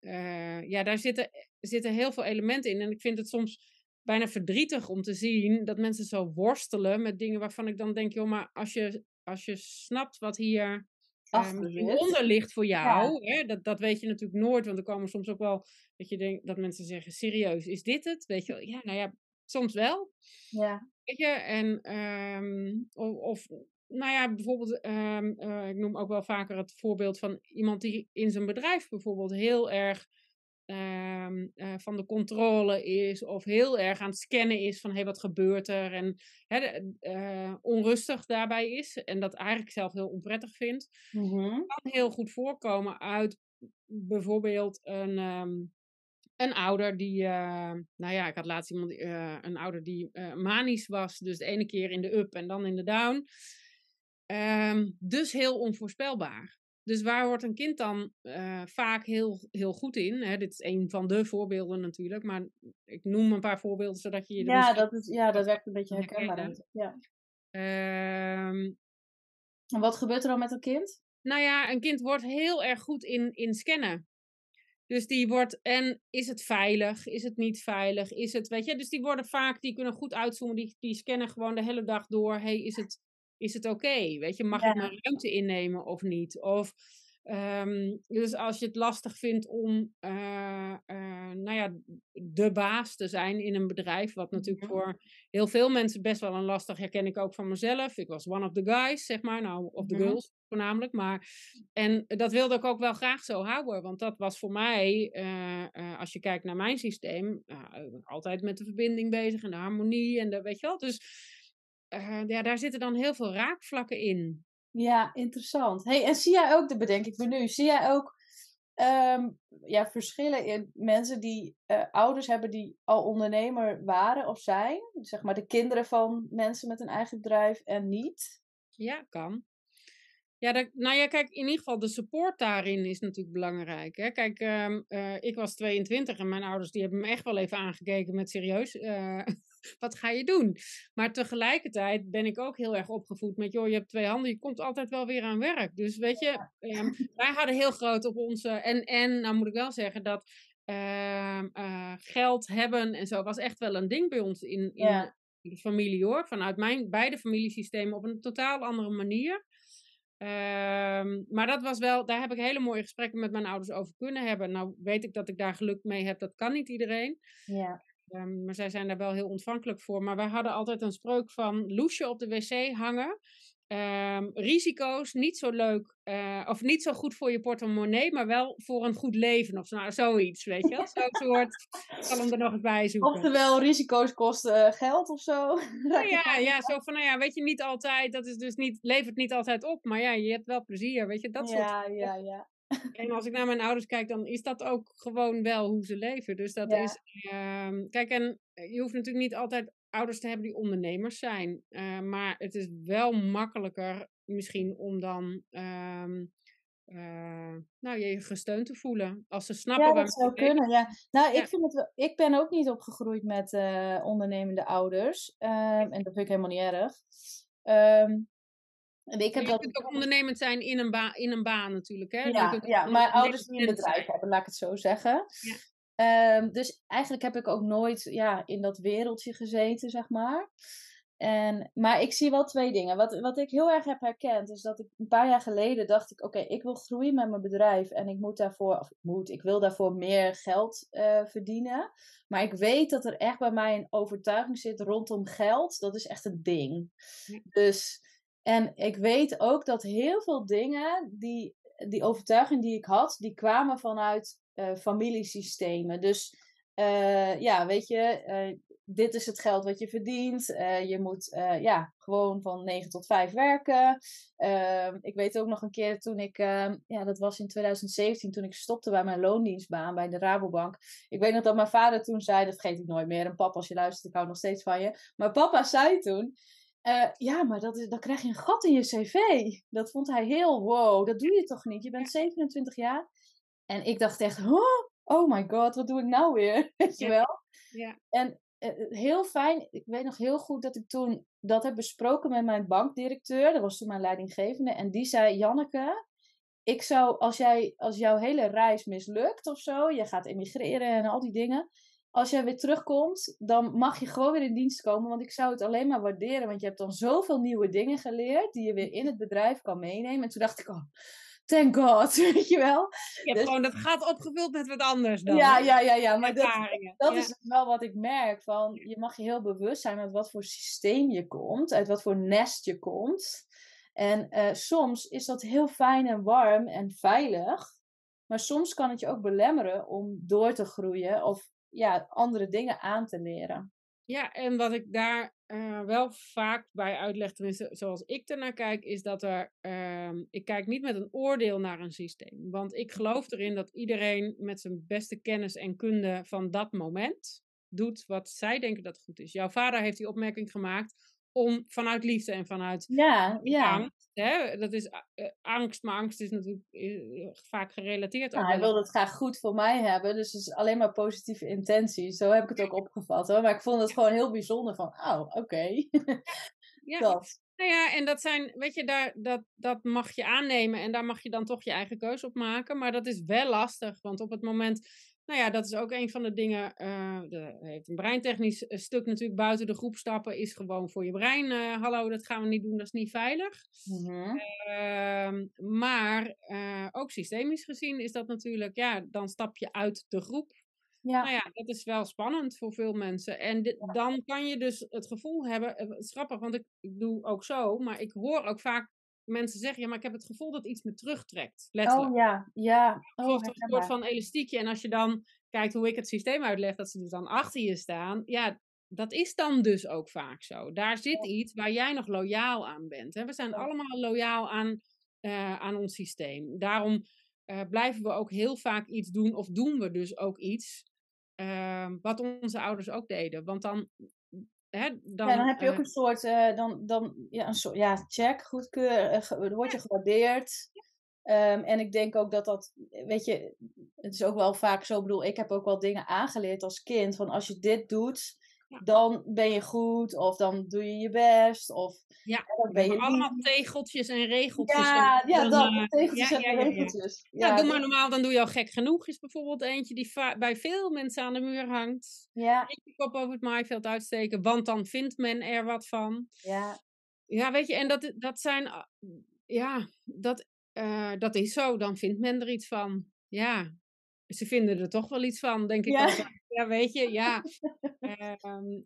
ja, daar zitten, zitten heel veel elementen in. En ik vind het soms bijna verdrietig om te zien dat mensen zo worstelen met dingen waarvan ik dan denk, joh, maar als je, als je snapt wat hier eh, zit. onder ligt voor jou, hè, dat, dat weet je natuurlijk nooit, want er komen soms ook wel dat je denkt dat mensen zeggen, serieus, is dit het? Weet je wel, ja, nou ja, soms wel. Ja. Weet je, en ehm, of, of, nou ja, bijvoorbeeld, ehm, eh, ik noem ook wel vaker het voorbeeld van iemand die in zijn bedrijf bijvoorbeeld heel erg ehm, eh, van de controle is, of heel erg aan het scannen is van hé, hey, wat gebeurt er? En de- eh, onrustig daarbij is en dat eigenlijk zelf heel onprettig vindt, Mhm. kan heel goed voorkomen uit bijvoorbeeld een. ehm, een ouder die, eh, nou ja, ik had laatst iemand, een ouder die manisch was, dus de ene keer in de up en dan in de down. Ehm, dus heel onvoorspelbaar. Dus waar wordt een kind dan eh, vaak heel, heel goed in? Hè? Dit is een van de voorbeelden natuurlijk, maar ik noem een paar voorbeelden zodat je je Ja, dat, is, ja, dat werkt een beetje herkenbaar. Ja. Ehm, En wat gebeurt er dan met een kind? Nou ja, een kind wordt heel erg goed in, in scannen. Dus die wordt, en is het veilig? Is het niet veilig? Is het, weet je, dus die worden vaak, die kunnen goed uitzoomen, die, die scannen gewoon de hele dag door. hey, is het, is het oké? Weet je, mag Ja. ik mijn ruimte innemen of niet? Of, ehm, dus als je het lastig vindt om, eh, eh, nou ja, de baas te zijn in een bedrijf, wat natuurlijk Mhm. voor heel veel mensen best wel een lastig, herken ik ook van mezelf. Ik was one of the guys, zeg maar, nou, of the Mhm. girls voornamelijk. Maar, en dat wilde ik ook wel graag zo houden, want dat was voor mij, eh, als je kijkt naar mijn systeem, nou, altijd met de verbinding bezig en de harmonie en de, weet je wel. Dus eh, ja, daar zitten dan heel veel raakvlakken in. Ja, interessant. Hey, en zie jij ook, dat bedenk ik me nu, zie jij ook ehm, ja, verschillen in mensen die eh, ouders hebben die al ondernemer waren of zijn? Zeg maar de kinderen van mensen met een eigen bedrijf en niet? Ja, kan. Ja, dat, nou ja, kijk, in ieder geval de support daarin is natuurlijk belangrijk. Hè? Kijk, ehm, eh, ik was 22 en mijn ouders die hebben me echt wel even aangekeken met serieus, uh, wat ga je doen? Maar tegelijkertijd ben ik ook heel erg opgevoed met, joh, je hebt twee handen, je komt altijd wel weer aan werk. Dus weet je, ehm, wij hadden heel groot op onze, en, en nou moet ik wel zeggen dat ehm, eh, geld hebben en zo was echt wel een ding bij ons in, in de familie hoor. Vanuit mijn beide familiesystemen op een totaal andere manier. Um, maar dat was wel, daar heb ik hele mooie gesprekken met mijn ouders over kunnen hebben. Nou weet ik dat ik daar geluk mee heb, dat kan niet iedereen. Ja. Um, maar zij zijn daar wel heel ontvankelijk voor. Maar wij hadden altijd een spreuk van loesje op de wc hangen. Um, risico's, niet zo leuk, uh, of niet zo goed voor je portemonnee, maar wel voor een goed leven of zo, nou, zoiets, weet je Zo'n soort, ik zal hem er nog eens bij zoeken. Oftewel, risico's kosten geld of zo. Nou ja, ja, zo van, nou ja, weet je, niet altijd, dat is dus niet, levert niet altijd op, maar ja, je hebt wel plezier, weet je, dat soort. Ja, ja, ja. En als ik naar mijn ouders kijk, dan is dat ook gewoon wel hoe ze leven. Dus dat is, um, kijk, en je hoeft natuurlijk niet altijd ouders te hebben die ondernemers zijn. Uh, maar het is wel makkelijker misschien om dan um, uh, nou, je gesteund te voelen. Als ze snappen ja, dat zou kunnen, ja. Nou, ik, vind het wel, ik ben ook niet opgegroeid met uh, ondernemende ouders. Um, en dat vind ik helemaal niet erg. Um, en ik heb je dat... kunt ook ondernemend zijn in een, ba in een baan natuurlijk. Hè? Ja, ja mijn ouders die een bedrijf hebben, laat ik het zo zeggen. Um, dus eigenlijk heb ik ook nooit ja, in dat wereldje gezeten, zeg maar. En, maar ik zie wel twee dingen. Wat, wat ik heel erg heb herkend, is dat ik een paar jaar geleden dacht ik, oké, ik wil groeien met mijn bedrijf en ik moet daarvoor, of ik moet, ik wil daarvoor meer geld uh, verdienen. Maar ik weet dat er echt bij mij een overtuiging zit rondom geld. Dat is echt een ding. Dus, en ik weet ook dat heel veel dingen, die, die overtuiging die ik had, die kwamen vanuit uh, familiesystemen. Dus uh, ja, weet je, uh, dit is het geld wat je verdient. je moet ja, gewoon van 9 tot 5 werken. Ehm, ik weet ook nog een keer toen ik, ehm, ja, dat was in 2017, toen ik stopte bij mijn loondienstbaan bij de Rabobank. Ik weet nog dat mijn vader toen zei, dat vergeet ik nooit meer. En papa, als je luistert, ik hou nog steeds van je. Maar papa zei toen, uh, ja, maar dat is, dan krijg je een gat in je cv. Dat vond hij heel wow. Dat doe je toch niet? Je bent 27 jaar. En ik dacht echt, oh my god, wat doe ik nou weer? Weet je wel? Ja. En uh, heel fijn, ik weet nog heel goed dat ik toen dat heb besproken met mijn bankdirecteur. Dat was toen mijn leidinggevende. En die zei, Janneke, ik zou, als, jij, als jouw hele reis mislukt of zo, je gaat emigreren en al die dingen. Als jij weer terugkomt, dan mag je gewoon weer in dienst komen. Want ik zou het alleen maar waarderen. Want je hebt dan zoveel nieuwe dingen geleerd die je weer in het bedrijf kan meenemen. En toen dacht ik, oh, thank God, weet je wel. Je hebt dus gewoon dat gaat opgevuld met wat anders dan. Ja, ja, ja, ja. Maar dat, dat is wel wat ik merk. Van, je mag je heel bewust zijn met wat voor systeem je komt. Uit wat voor nest je komt. En uh, soms is dat heel fijn en warm en veilig. Maar soms kan het je ook belemmeren om door te groeien. Of ja, andere dingen aan te leren. Ja, en wat ik daar uh, wel vaak bij uitleg, tenminste zoals ik ernaar kijk, is dat er. Uh, ik kijk niet met een oordeel naar een systeem. Want ik geloof erin dat iedereen met zijn beste kennis en kunde van dat moment doet wat zij denken dat goed is. Jouw vader heeft die opmerking gemaakt om vanuit liefde en vanuit ja, ja. angst. Hè? Dat is uh, angst, maar angst is natuurlijk uh, vaak gerelateerd. Nou, hij wil het graag goed voor mij hebben, dus het is alleen maar positieve intentie. Zo heb ik het ook opgevat hoor. Maar ik vond het gewoon heel bijzonder van, oh, oké. Okay. ja. Dat. Nou ja, en dat zijn, weet je, daar, dat, dat mag je aannemen en daar mag je dan toch je eigen keuze op maken. Maar dat is wel lastig, want op het moment nou ja, dat is ook een van de dingen. Uh, de, heeft een breintechnisch eh, stuk natuurlijk buiten de groep stappen. Is gewoon voor je brein. Uh, hallo, dat gaan we niet doen, dat is niet veilig. Mm-hmm. Uh, maar ook systemisch gezien is dat natuurlijk. Ja, dan stap je uit de groep. Ja. Nou ja, dat is wel spannend voor veel mensen. En dit, dan kan je dus het gevoel hebben. Het is grappig, want ik, ik doe ook zo. Maar ik hoor ook vaak mensen zeggen, ja, maar ik heb het gevoel dat iets me terugtrekt. Letterlijk. Oh ja, ja. Oh, een soort van elastiekje. En als je dan kijkt hoe ik het systeem uitleg, dat ze dus dan achter je staan. Ja, dat is dan dus ook vaak zo. Daar zit iets waar jij nog loyaal aan bent. Hè? We zijn allemaal loyaal aan, uh, aan ons systeem. Daarom uh, blijven we ook heel vaak iets doen, of doen we dus ook iets uh, wat onze ouders ook deden. Want dan hè, dan, ja, dan heb je ook eh, een soort, eh, dan, dan, ja, een soort, ja, check, goedkeur, eh, ge- word je gewaardeerd. Ehm, en ik denk ook dat dat, weet je, het is ook wel vaak zo, ik bedoel, ik heb ook wel dingen aangeleerd als kind, van als je dit doet, Ja. dan ben je goed, of dan doe je je best, of Ja, dan ben je allemaal lief. tegeltjes en regeltjes. Ja, en ja, dan, dat, eh, tegeltjes ja, en ja, ja, ja. regeltjes. Ja, Ja, doe maar normaal, dan doe je al gek genoeg. Is bijvoorbeeld eentje die bij veel mensen aan de muur hangt. ja, je kop over het maaiveld uitsteken, want dan vindt men er wat van. ja, Ja, weet je, en dat, dat zijn, ah, ja, dat, eh, dat is zo. Dan vindt men er iets van. Ja, ze vinden er toch wel iets van, denk ik Ja. Ja, weet je, ja. Ehm,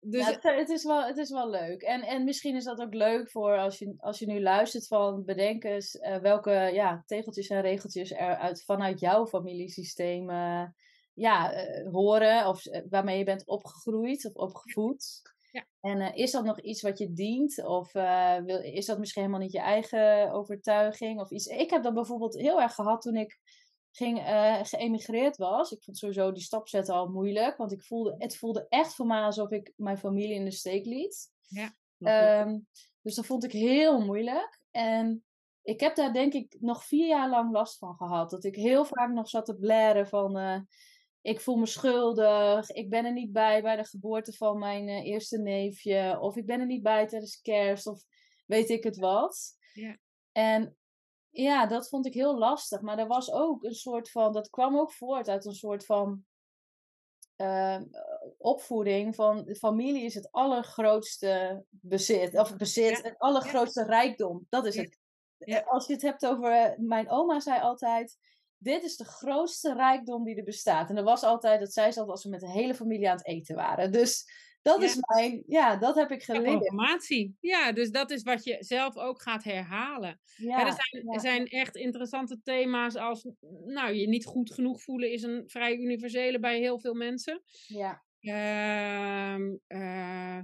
dus ja, het, het is wel, het is wel leuk. En, en misschien is dat ook leuk voor als je, als je nu luistert van bedenk eens eh, welke ja, tegeltjes en regeltjes er uit, vanuit jouw familiesysteem eh, ja, eh, horen of waarmee je bent opgegroeid of opgevoed. Ja. En is dat nog iets wat je dient? Of wil, is dat misschien helemaal niet je eigen overtuiging? Of iets? Ik heb dat bijvoorbeeld heel erg gehad toen ik ging, eh, geëmigreerd was. Ik vond sowieso die stap zetten al moeilijk. Want ik voelde, het voelde echt voor mij alsof ik mijn familie in de steek liet. Ja. Ehm, dus dat vond ik heel moeilijk. En ik heb daar denk ik nog vier jaar lang last van gehad. Dat ik heel vaak nog zat te blaren van... eh, ik voel me schuldig. Ik ben er niet bij bij de geboorte van mijn eh, eerste neefje. Of ik ben er niet bij tijdens kerst. Of weet ik het wat. Ja. En ja, dat vond ik heel lastig. Maar er was ook een soort van. Dat kwam ook voort uit een soort van. ehm, opvoeding van de familie is het allergrootste bezit. Of bezit, Ja. het allergrootste rijkdom. Dat is het. Ja. Als je het hebt over. Mijn oma zei altijd. Dit is de grootste rijkdom die er bestaat. En dat was altijd, dat zei ze altijd als we met de hele familie aan het eten waren. Dus dat Ja. is mijn, ja, dat heb ik Ja, geleerd. programmatie. Ja, dus dat is wat je zelf ook gaat herhalen. Ja, er, zijn, ja. zijn echt interessante thema's als, nou, je niet goed genoeg voelen is een vrij universele bij heel veel mensen. ja, Ehm, eh,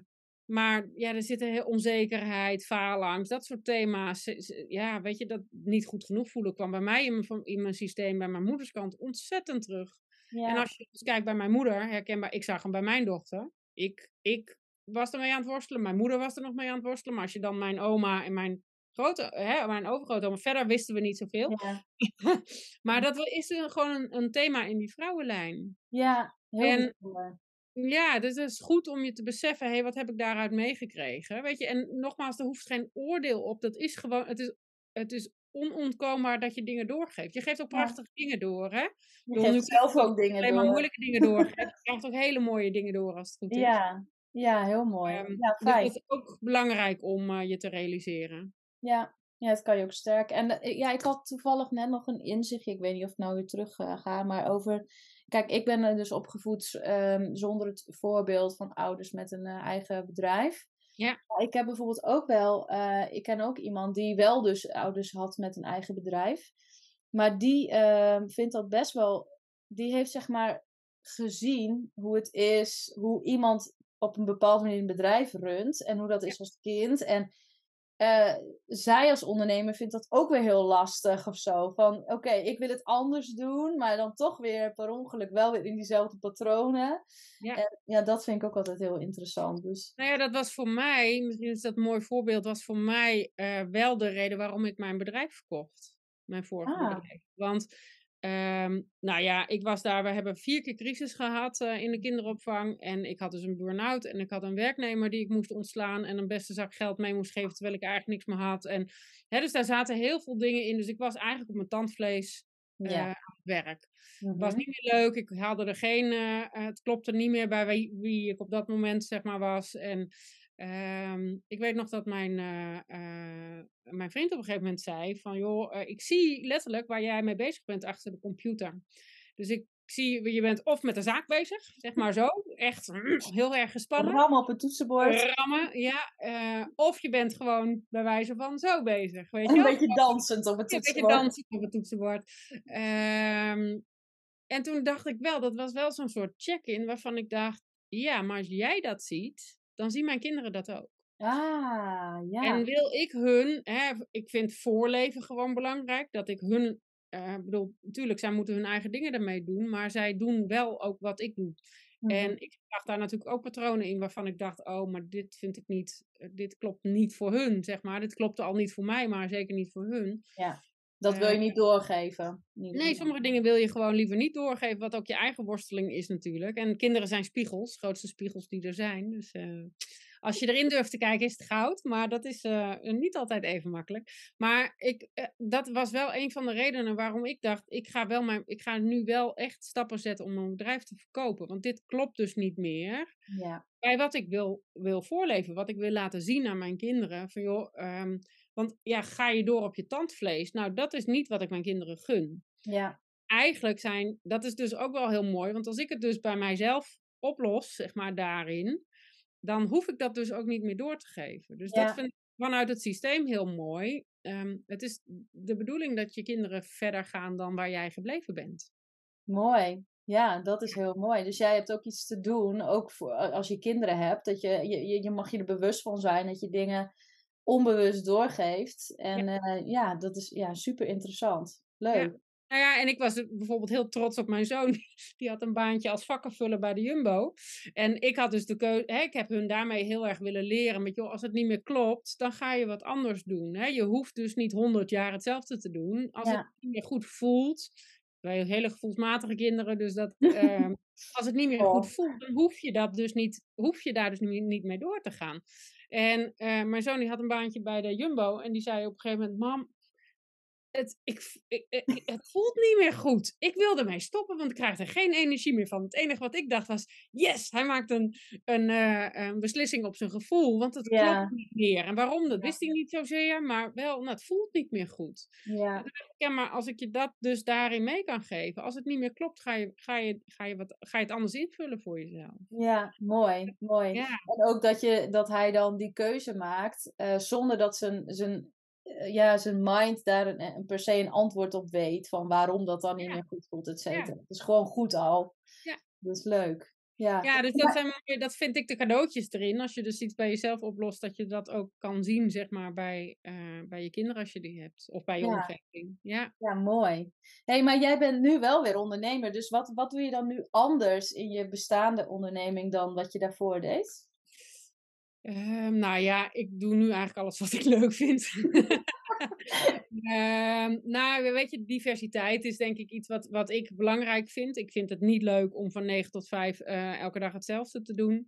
maar ja, er zitten heel onzekerheid, faalangst, dat soort thema's. Ja, weet je, dat niet goed genoeg voelen kwam bij mij in mijn, in mijn systeem, bij mijn moederskant, ontzettend terug. ja. En als je dus kijkt bij mijn moeder, herkenbaar, ik zag hem bij mijn dochter. Ik, ik was ermee aan het worstelen, mijn moeder was er nog mee aan het worstelen. Maar als je dan mijn oma en mijn grote, hè, mijn overgrootoma, verder wisten we niet zoveel. ja. maar dat is gewoon een, een thema in die vrouwenlijn. Ja, heel En- bijzonder. Ja, dus het is goed om je te beseffen, hé, wat heb ik daaruit meegekregen? Weet je, en nogmaals, er hoeft geen oordeel op. Dat is gewoon, het is, het is onontkoombaar dat je dingen doorgeeft. Je geeft ook Ja. prachtige dingen door, hè? Je geeft krijg zelf ook dingen Alleen maar door. moeilijke dingen doorgeeft. Je krijgt ook hele mooie dingen door als het goed is. Ja, ja, heel mooi. Ehm, ja, dus fijn. dat is ook belangrijk om eh, je te realiseren. Ja, ja, het kan je ook sterken. En eh, ja, ik had toevallig net nog een inzichtje, ik weet niet of ik nou weer terug eh, ga, maar over... Kijk, ik ben er dus opgevoed ehm, zonder het voorbeeld van ouders met een eigen bedrijf. Ja. Ik heb bijvoorbeeld ook wel, eh, ik ken ook iemand die wel dus ouders had met een eigen bedrijf. Maar die ehm, vindt dat best wel, die heeft zeg maar gezien hoe het is, hoe iemand op een bepaalde manier een bedrijf runt en hoe dat is als kind. En eh, zij als ondernemer vindt dat ook weer heel lastig of zo. Van oké, ik wil het anders doen, maar dan toch weer per ongeluk wel weer in diezelfde patronen. Ja. En ja, dat vind ik ook altijd heel interessant. Dus Nou ja, dat was voor mij, misschien is dat een mooi voorbeeld, was voor mij eh, wel de reden waarom ik mijn bedrijf verkocht. Mijn vorige Ah. bedrijf. Want, ehm, nou ja, ik was daar, we hebben vier keer crisis gehad eh, in de kinderopvang. En ik had dus een burn-out en ik had een werknemer die ik moest ontslaan en een beste zak geld mee moest geven terwijl ik eigenlijk niks meer had. En, hè, dus daar zaten heel veel dingen in. Dus ik was eigenlijk op mijn tandvlees eh, ja. aan het werk. Het was Mhm. niet meer leuk. Ik haalde er geen. eh, het klopte niet meer bij wie, wie ik op dat moment zeg maar was. En ehm, ik weet nog dat mijn, eh, eh, mijn vriend op een gegeven moment zei: van joh, eh, ik zie letterlijk waar jij mee bezig bent achter de computer. Dus ik zie, je bent of met de zaak bezig, zeg maar zo, echt mm, heel erg gespannen. Rammen op het toetsenbord. Rammen, ja. of je bent gewoon bij wijze van zo bezig. Weet je Een beetje dansend op het Ja, een beetje toetsenbord. dansen op het toetsenbord. Ehm, en toen dacht ik wel, dat was wel zo'n soort check-in waarvan ik dacht, ja, maar als jij dat ziet, dan zien mijn kinderen dat ook. Ah, ja. En wil ik hun, hè, ik vind voorleven gewoon belangrijk, dat ik hun, ik bedoel, natuurlijk, zij moeten hun eigen dingen ermee doen, maar zij doen wel ook wat ik doe. En ik zag daar natuurlijk ook patronen in waarvan ik dacht, oh, maar dit vind ik niet, eh, dit klopt niet voor hun, zeg maar. Dit klopte al niet voor mij, maar zeker niet voor hun. Ja, dat wil je niet doorgeven. Nee, sommige dingen wil je gewoon liever niet doorgeven, wat ook je eigen worsteling is natuurlijk. En kinderen zijn spiegels, grootste spiegels die er zijn. Dus uh, als je erin durft te kijken, is het goud. Maar dat is uh, niet altijd even makkelijk. Maar ik, uh, dat was wel een van de redenen waarom ik dacht: ik ga, wel mijn, ik ga nu wel echt stappen zetten om mijn bedrijf te verkopen. Want dit klopt dus niet meer. Ja. Bij wat ik wil, wil voorleven, wat ik wil laten zien aan mijn kinderen. Van joh, um, want ja, ga je door op je tandvlees? Nou, dat is niet wat ik mijn kinderen gun. Ja. Eigenlijk zijn, dat is dus ook wel heel mooi. Want als ik het dus bij mijzelf oplos, zeg maar daarin dan hoef ik dat dus ook niet meer door te geven. Dus Ja. dat vind ik vanuit het systeem heel mooi. Ehm, het is de bedoeling dat je kinderen verder gaan dan waar jij gebleven bent. Mooi. Ja, dat is heel mooi. Dus jij hebt ook iets te doen, ook voor, als je kinderen hebt, dat je, je, je- je mag je er bewust van zijn dat je dingen onbewust doorgeeft. En ja, ja dat is ja, super interessant. Leuk. Nou ja, en ik was bijvoorbeeld heel trots op mijn zoon. Die had een baantje als vakkenvuller bij de Jumbo. En ik had dus de keuze. Ik heb hun daarmee heel erg willen leren. Met joh, als het niet meer klopt, dan ga je wat anders doen. Hè? Je hoeft dus niet honderd jaar hetzelfde te doen. Als Ja. het niet meer goed voelt. Wij hebben hele gevoelsmatige kinderen, dus dat. ehm, als het niet meer Oh. goed voelt, dan hoef je, dat dus niet, hoef je daar dus niet, niet mee door te gaan. En eh, mijn zoon die had een baantje bij de Jumbo. En die zei op een gegeven moment: Mam, het, ik, ik, ik- het voelt niet meer goed. Ik wil ermee stoppen, want ik krijg er geen energie meer van. Het enige wat ik dacht was: yes, hij maakt een, een, eh, een beslissing op zijn gevoel, want het Ja. klopt niet meer. En waarom, dat wist hij niet zozeer, maar wel, nou, het voelt niet meer goed. Ja. Ja, maar als ik je dat dus daarin mee kan geven, als het niet meer klopt, ga je, ga je, ga je, wat, ga je het anders invullen voor jezelf. Ja, mooi, mooi. Ja, En ook dat, je, dat hij dan die keuze maakt, eh, zonder dat zijn, zijn, ja, zijn mind daar een, per se een antwoord op weet, van waarom dat dan niet Ja. meer goed voelt, et cetera. Het is gewoon goed al. Ja. Dat is leuk. Ja, ja dus dat, zijn, dat vind ik de cadeautjes erin. Als je dus iets bij jezelf oplost, dat je dat ook kan zien, zeg maar, bij, eh, bij je kinderen als je die hebt. Of bij je Ja. omgeving. Ja. ja, mooi. hey, maar jij bent nu wel weer ondernemer, dus wat, wat doe je dan nu anders in je bestaande onderneming dan wat je daarvoor deed? Ehm, nou ja, ik doe nu eigenlijk alles wat ik leuk vind. Ehm, nou, weet je, diversiteit is denk ik iets wat, wat ik belangrijk vind. Ik vind het niet leuk om van 9 tot 5 eh, elke dag hetzelfde te doen.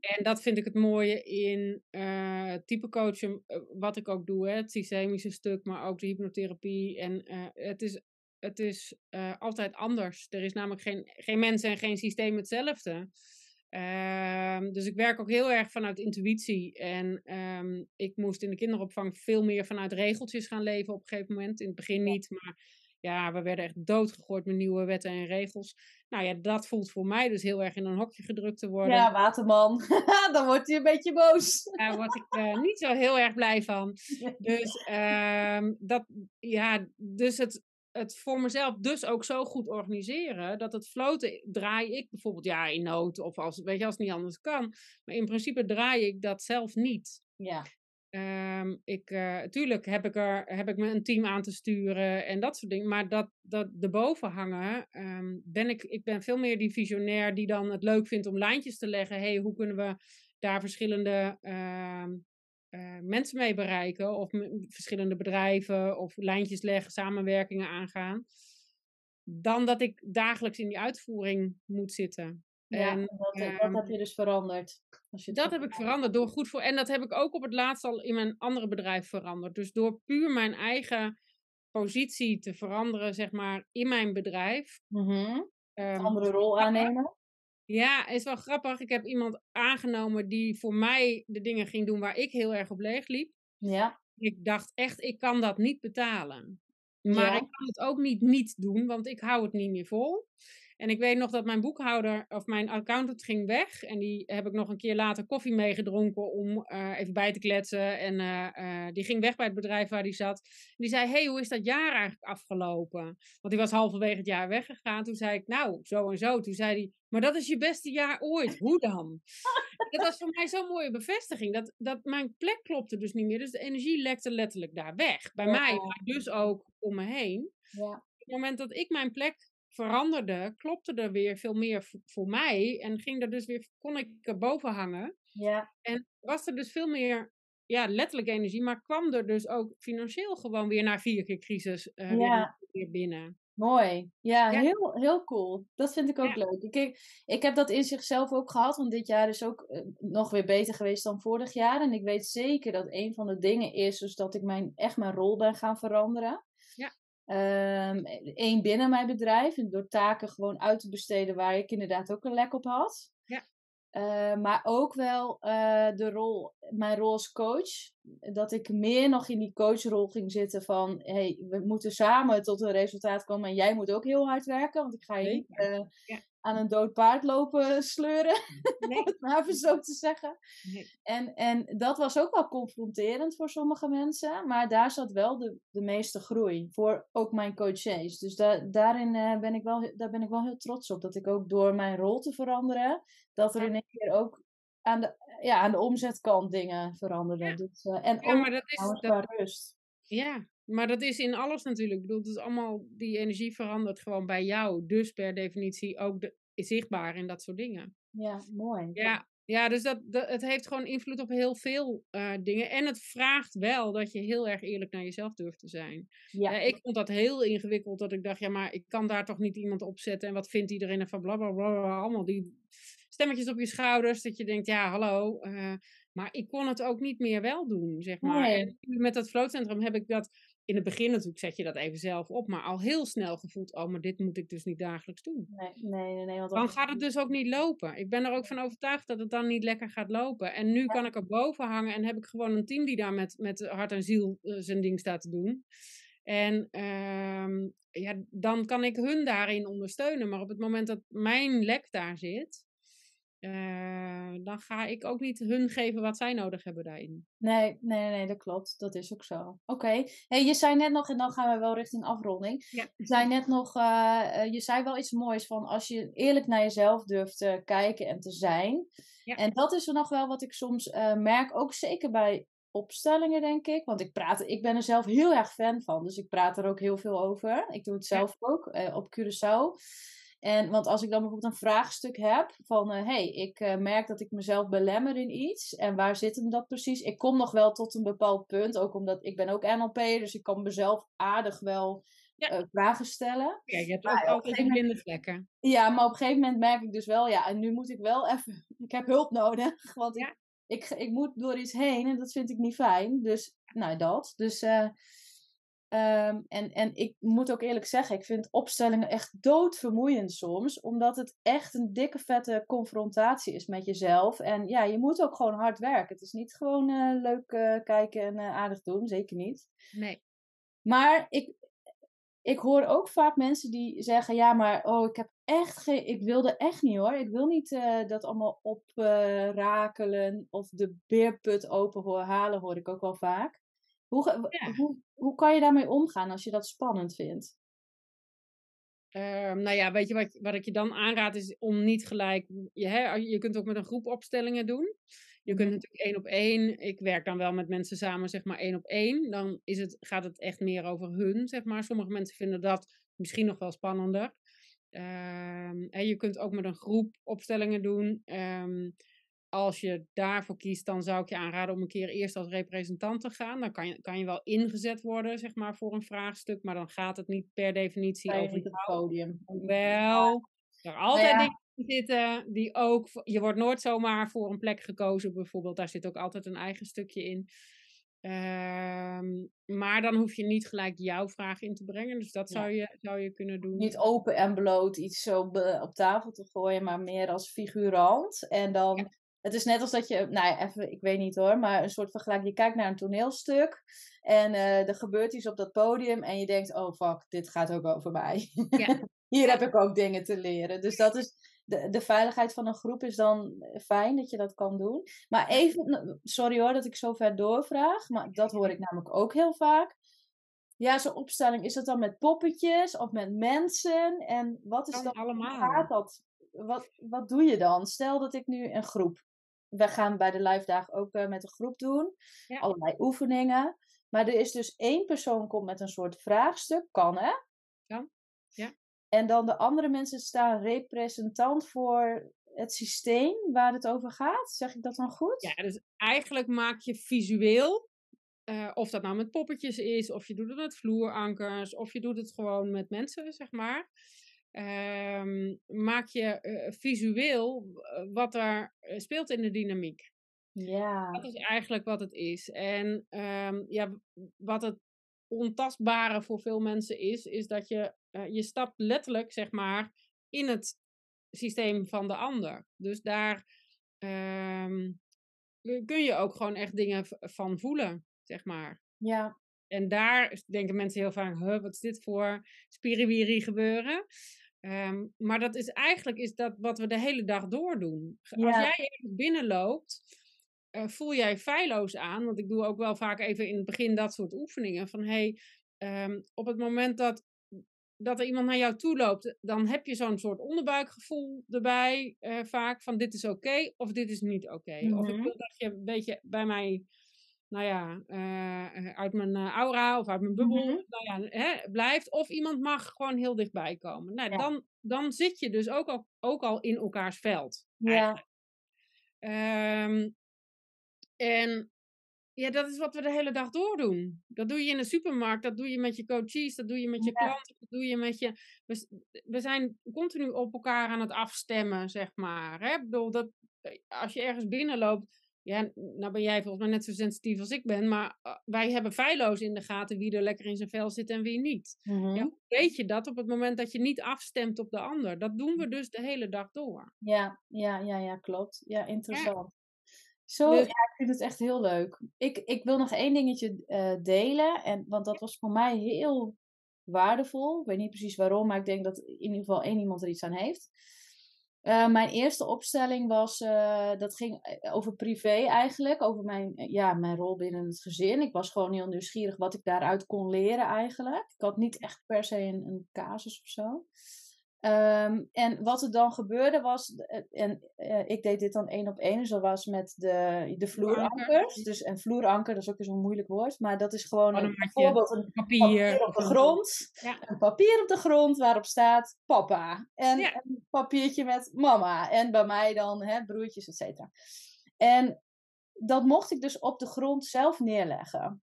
En dat vind ik het mooie in eh type coachen, eh, wat ik ook doe, hè, het systemische stuk, maar ook de hypnotherapie. En het is, het is altijd anders. Er is namelijk geen, geen mens en geen systeem hetzelfde. Ehm, dus ik werk ook heel erg vanuit intuïtie. En ehm, ik moest in de kinderopvang veel meer vanuit regeltjes gaan leven op een gegeven moment. In het begin niet, maar ja, we werden echt doodgegooid met nieuwe wetten en regels. Nou ja, dat voelt voor mij dus heel erg in een hokje gedrukt te worden. Ja, waterman. dan wordt hij een beetje boos. Daar word ik eh, niet zo heel erg blij van. Dus, ehm, dat, ja, dus het, het voor mezelf dus ook zo goed organiseren. Dat het floten draai ik bijvoorbeeld ja, in nood. Of als, weet je, als het niet anders kan. Maar in principe draai ik dat zelf niet. Ja, Ehm, ik, tuurlijk heb ik, er, heb ik me een team aan te sturen en dat soort dingen. Maar dat, dat erboven hangen, ehm, ben ik, ik ben veel meer die visionair die dan het leuk vindt om lijntjes te leggen. hey, hoe kunnen we daar verschillende ehm, eh, mensen mee bereiken? Of verschillende bedrijven of lijntjes leggen, samenwerkingen aangaan. Dan dat ik dagelijks in die uitvoering moet zitten. ja En, dat, dat ehm, heb je dus veranderd. Als je dat heb ik veranderd door goed voor. En dat heb ik ook op het laatst al in mijn andere bedrijf veranderd. Dus door puur mijn eigen positie te veranderen, zeg maar, in mijn bedrijf. Een andere rol aannemen. Ja, is wel grappig. Ik heb iemand aangenomen die voor mij de dingen ging doen waar ik heel erg op leeg liep. Ja, Ik dacht echt, ik kan dat niet betalen. Maar Ja. ik kan het ook niet niet doen, want ik hou het niet meer vol. En ik weet nog dat mijn boekhouder of mijn accountant ging weg. En die heb ik nog een keer later koffie meegedronken om eh, even bij te kletsen. En eh, eh, die ging weg bij het bedrijf waar die zat. En die zei, hey, hoe is dat jaar eigenlijk afgelopen? Want die was halverwege het jaar weggegaan. Toen zei ik, nou, zo en zo. Toen zei hij, maar dat is je beste jaar ooit. Hoe dan? dat was voor mij zo'n mooie bevestiging. Dat, dat mijn plek klopte dus niet meer. Dus de energie lekte letterlijk daar weg. Bij Ja. mij, maar dus ook om me heen. ja, Op het moment dat ik mijn plek veranderde, klopte er weer veel meer voor mij. En ging er dus weer, kon ik er boven hangen. Ja. En was er dus veel meer, ja, letterlijk energie, maar kwam er dus ook financieel gewoon weer na vier keer crisis uh, Ja. weer, weer binnen. Mooi. Ja, Ja. Heel, heel cool. Dat vind ik ook Ja. leuk. Ik, ik, ik heb dat in zichzelf ook gehad, want dit jaar is ook eh, nog weer beter geweest dan vorig jaar. En ik weet zeker dat een van de dingen is dus dat ik mijn, echt mijn rol ben gaan veranderen. Eén binnen mijn bedrijf, en door taken gewoon uit te besteden waar ik inderdaad ook een lek op had. Ja. Eh, maar ook wel eh, de rol, mijn rol als coach. Dat ik meer nog in die coachrol ging zitten van... hey, we moeten samen tot een resultaat komen. En jij moet ook heel hard werken. Want ik ga je niet eh, Ja. Aan een dood paard lopen sleuren. Nee. Om het maar even zo te zeggen. Nee. En, en dat was ook wel confronterend voor sommige mensen. Maar daar zat wel de, de meeste groei. Voor ook mijn coaches. Dus da daarin eh, ben ik wel, daar ben ik wel heel trots op. Dat ik ook door mijn rol te veranderen... dat er Ja. in één keer ook aan de, ja, aan de omzetkant dingen veranderden. Ja. Dus, eh, en Ja, maar dat is, dat, rust. ja, maar dat is in alles natuurlijk. Ik bedoel, het is allemaal, die energie verandert gewoon bij jou. Dus per definitie ook de, zichtbaar in dat soort dingen. Ja, mooi. Ja, ja dus dat, dat, het heeft gewoon invloed op heel veel eh, dingen. En het vraagt wel dat je heel erg eerlijk naar jezelf durft te zijn. Ja, Eh, ik vond dat heel ingewikkeld, dat ik dacht, ja, maar ik kan daar toch niet iemand opzetten. En wat vindt iedereen ervan? Blablabla, allemaal die stemmetjes op je schouders. Dat je denkt, ja, hallo. eh, maar ik kon het ook niet meer wel doen, zeg maar. Nee. En met dat floatcentrum heb ik dat... In het begin natuurlijk zet je dat even zelf op, maar al heel snel gevoeld, oh, maar dit moet ik dus niet dagelijks doen. nee, nee, nee. nee want Dan gaat het dus ook niet lopen. Ik ben er ook van overtuigd dat het dan niet lekker gaat lopen. En nu kan ik er boven hangen en heb ik gewoon een team die daar met, met hart en ziel eh, zijn ding staat te doen. En ehm, ja, dan kan ik hun daarin ondersteunen. Maar op het moment dat mijn lek daar zit, eh, dan ga ik ook niet hun geven wat zij nodig hebben daarin. Nee, nee, nee, dat klopt. Dat is ook zo. Oké. Hey, je zei net nog, en dan gaan we wel richting afronding. Ja. Je zei net nog, eh, eh, je zei wel iets moois van als je eerlijk naar jezelf durft te kijken en te zijn. Ja. En dat is er nog wel wat ik soms merk, ook zeker bij opstellingen, denk ik. Want ik, praat, ik ben er zelf heel erg fan van, dus ik praat er ook heel veel over. Ik doe het Ja. zelf ook op Curaçao. En, want als ik dan bijvoorbeeld een vraagstuk heb van, hé, hey, ik eh, merk dat ik mezelf belemmer in iets. En waar zit hem dat precies? Ik kom nog wel tot een bepaald punt, ook omdat ik ben ook NLP, dus ik kan mezelf aardig wel Ja. eh, vragen stellen. Ja, je hebt Maar ook op een altijd gegeven die blinde vlekken. Ja, maar op een gegeven moment merk ik dus wel, ja, en nu moet ik wel even, ik heb hulp nodig, want Ja. ik, ik, ik moet door iets heen en dat vind ik niet fijn. Dus, nou, dat. Dus, eh, ehm, en, en ik moet ook eerlijk zeggen, ik vind opstellingen echt doodvermoeiend soms, omdat het echt een dikke vette confrontatie is met jezelf. En ja, je moet ook gewoon hard werken. Het is niet gewoon eh, leuk eh, kijken en eh, aardig doen, zeker niet. Nee. Maar ik, ik hoor ook vaak mensen die zeggen: Ja, maar oh, ik heb echt geen. Ik wilde echt niet hoor. Ik wil niet dat allemaal oprakelen of de beerput open halen, hoor ik ook wel vaak. Hoe, Ja. hoe, hoe kan je daarmee omgaan als je dat spannend vindt? Ehm, nou ja, weet je wat, wat ik je dan aanraad is om niet gelijk. Je, hè, je kunt ook met een groep opstellingen doen. Je kunt Mhm. natuurlijk één op één. Ik werk dan wel met mensen samen, zeg maar één op één. Dan is het, gaat het echt meer over hun, zeg maar. Sommige mensen vinden dat misschien nog wel spannender. Ehm, en je kunt ook met een groep opstellingen doen. Ehm, als je daarvoor kiest, dan zou ik je aanraden om een keer eerst als representant te gaan. Dan kan je, kan je wel ingezet worden, zeg maar, voor een vraagstuk. Maar dan gaat het niet per definitie over het podium. wel. Er altijd ja. dingen in zitten die ook. Je wordt nooit zomaar voor een plek gekozen, bijvoorbeeld. Daar zit ook altijd een eigen stukje in. Ehm, maar dan hoef je niet gelijk jouw vraag in te brengen. Dus dat Ja. zou, je, zou je kunnen doen. Niet open en bloot iets zo op tafel te gooien, maar meer als figurant. En dan, Ja. Het is net als dat je, nou ja, even, ik weet niet hoor, maar een soort vergelijk. Je kijkt naar een toneelstuk en eh, er gebeurt iets op dat podium en je denkt, oh fuck, dit gaat ook over mij. Ja. Hier heb ik ook dingen te leren. Dus dat is, de, de veiligheid van een groep is dan fijn dat je dat kan doen. Maar even, sorry hoor dat ik zo ver doorvraag, maar dat hoor ik namelijk ook heel vaak. Ja, zo'n opstelling, is dat dan met poppetjes of met mensen? En wat is dan, allemaal. gaat dat? Wat, wat doe je dan? Stel dat ik nu een groep, we gaan bij de live dagen ook eh, met een groep doen, Ja. allerlei oefeningen. Maar er is dus één persoon komt met een soort vraagstuk, kan hè? Kan, ja. En dan de andere mensen staan representant voor het systeem waar het over gaat. Zeg ik dat dan goed? Ja, dus eigenlijk maak je visueel, uh, of dat nou met poppetjes is, of je doet het met vloerankers, of je doet het gewoon met mensen, zeg maar. Um, maak je uh, visueel wat er speelt in de dynamiek. Ja. Dat is eigenlijk wat het is. En um, ja, wat het ontastbare voor veel mensen is, is dat je, uh, je stapt letterlijk, zeg maar, in het systeem van de ander. Dus daar um, kun je ook gewoon echt dingen van voelen, zeg maar. Ja. En daar denken mensen heel vaak, huh, wat is dit voor spiriwiri gebeuren? Um, maar dat is eigenlijk is dat wat we de hele dag door doen. Ja. Als jij ergens binnenloopt, uh, voel jij feilloos aan. Want ik doe ook wel vaak even in het begin dat soort oefeningen. Van hey, um, op het moment dat, dat er iemand naar jou toe loopt, dan heb je zo'n soort onderbuikgevoel erbij. Uh, vaak van dit is oké okay, of dit is niet oké. Okay. Mm -hmm. Of ik wil dat je een beetje bij mij nou ja, uh, uit mijn aura of uit mijn bubbel mm -hmm. nou ja, hè, blijft. Of iemand mag gewoon heel dichtbij komen. Nou, ja. dan, dan zit je dus ook al, ook al in elkaars veld. Ja. Um, en ja, dat is wat we de hele dag door doen. Dat doe je in de supermarkt, dat doe je met je coaches, dat doe je met je ja. klanten, dat doe je met je. We, we, zijn continu op elkaar aan het afstemmen, zeg maar. Hè? Ik bedoel, dat, als je ergens binnenloopt, ja, nou ben jij volgens mij net zo sensitief als ik ben, maar uh, wij hebben feilloos in de gaten wie er lekker in zijn vel zit en wie niet. Mm -hmm. ja, hoe weet je dat op het moment dat je niet afstemt op de ander? Dat doen we dus de hele dag door. Ja, ja, ja, ja klopt. Ja, interessant. Ja. Zo, dus... ja, ik vind het echt heel leuk. Ik, ik wil nog één dingetje uh, delen, en, want dat was voor mij heel waardevol. Ik weet niet precies waarom, maar ik denk dat in ieder geval één iemand er iets aan heeft. Uh, mijn eerste opstelling was, uh, dat ging over privé eigenlijk, over mijn, ja, mijn rol binnen het gezin. Ik was gewoon heel nieuwsgierig wat ik daaruit kon leren eigenlijk. Ik had niet echt per se een, een casus of zo. Um, en wat er dan gebeurde was, en uh, ik deed dit dan één op één, zoals met de, de vloerankers. Dus een vloeranker, dat is ook weer zo'n moeilijk woord, maar dat is gewoon een, bijvoorbeeld een papier, papier op de grond. Ja. Een papier op de grond waarop staat papa. En ja. een papiertje met mama. En bij mij dan hè, broertjes, et cetera. En dat mocht ik dus op de grond zelf neerleggen.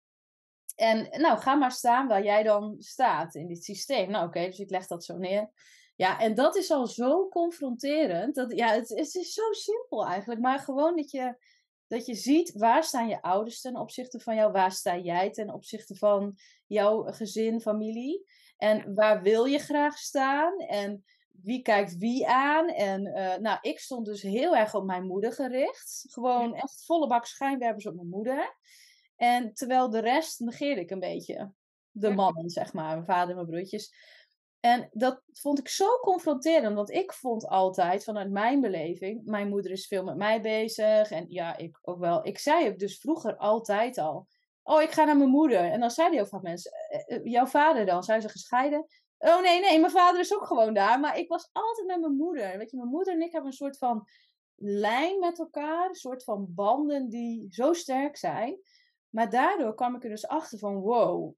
En nou, ga maar staan waar jij dan staat in dit systeem. Nou, oké, okay, dus ik leg dat zo neer. Ja, en dat is al zo confronterend. Dat, ja, het, het, is zo simpel eigenlijk. Maar gewoon dat je, dat je ziet waar staan je ouders ten opzichte van jou. Waar sta jij ten opzichte van jouw gezin, familie. En waar wil je graag staan. En wie kijkt wie aan. En uh, nou, ik stond dus heel erg op mijn moeder gericht. Gewoon ja. echt volle bak schijnwerpers op mijn moeder. En terwijl de rest negeerde ik een beetje. De mannen, zeg maar. Mijn vader en mijn broertjes. En dat vond ik zo confronterend, want ik vond altijd, vanuit mijn beleving, mijn moeder is veel met mij bezig. En ja, ik ook wel. Ik zei het dus vroeger altijd al. Oh, ik ga naar mijn moeder. En dan zeiden heel vaak mensen, jouw vader dan? Zijn ze gescheiden? Oh nee, nee, mijn vader is ook gewoon daar. Maar ik was altijd met mijn moeder. Weet je, mijn moeder en ik hebben een soort van lijn met elkaar. Een soort van banden die zo sterk zijn. Maar daardoor kwam ik er dus achter van, wow,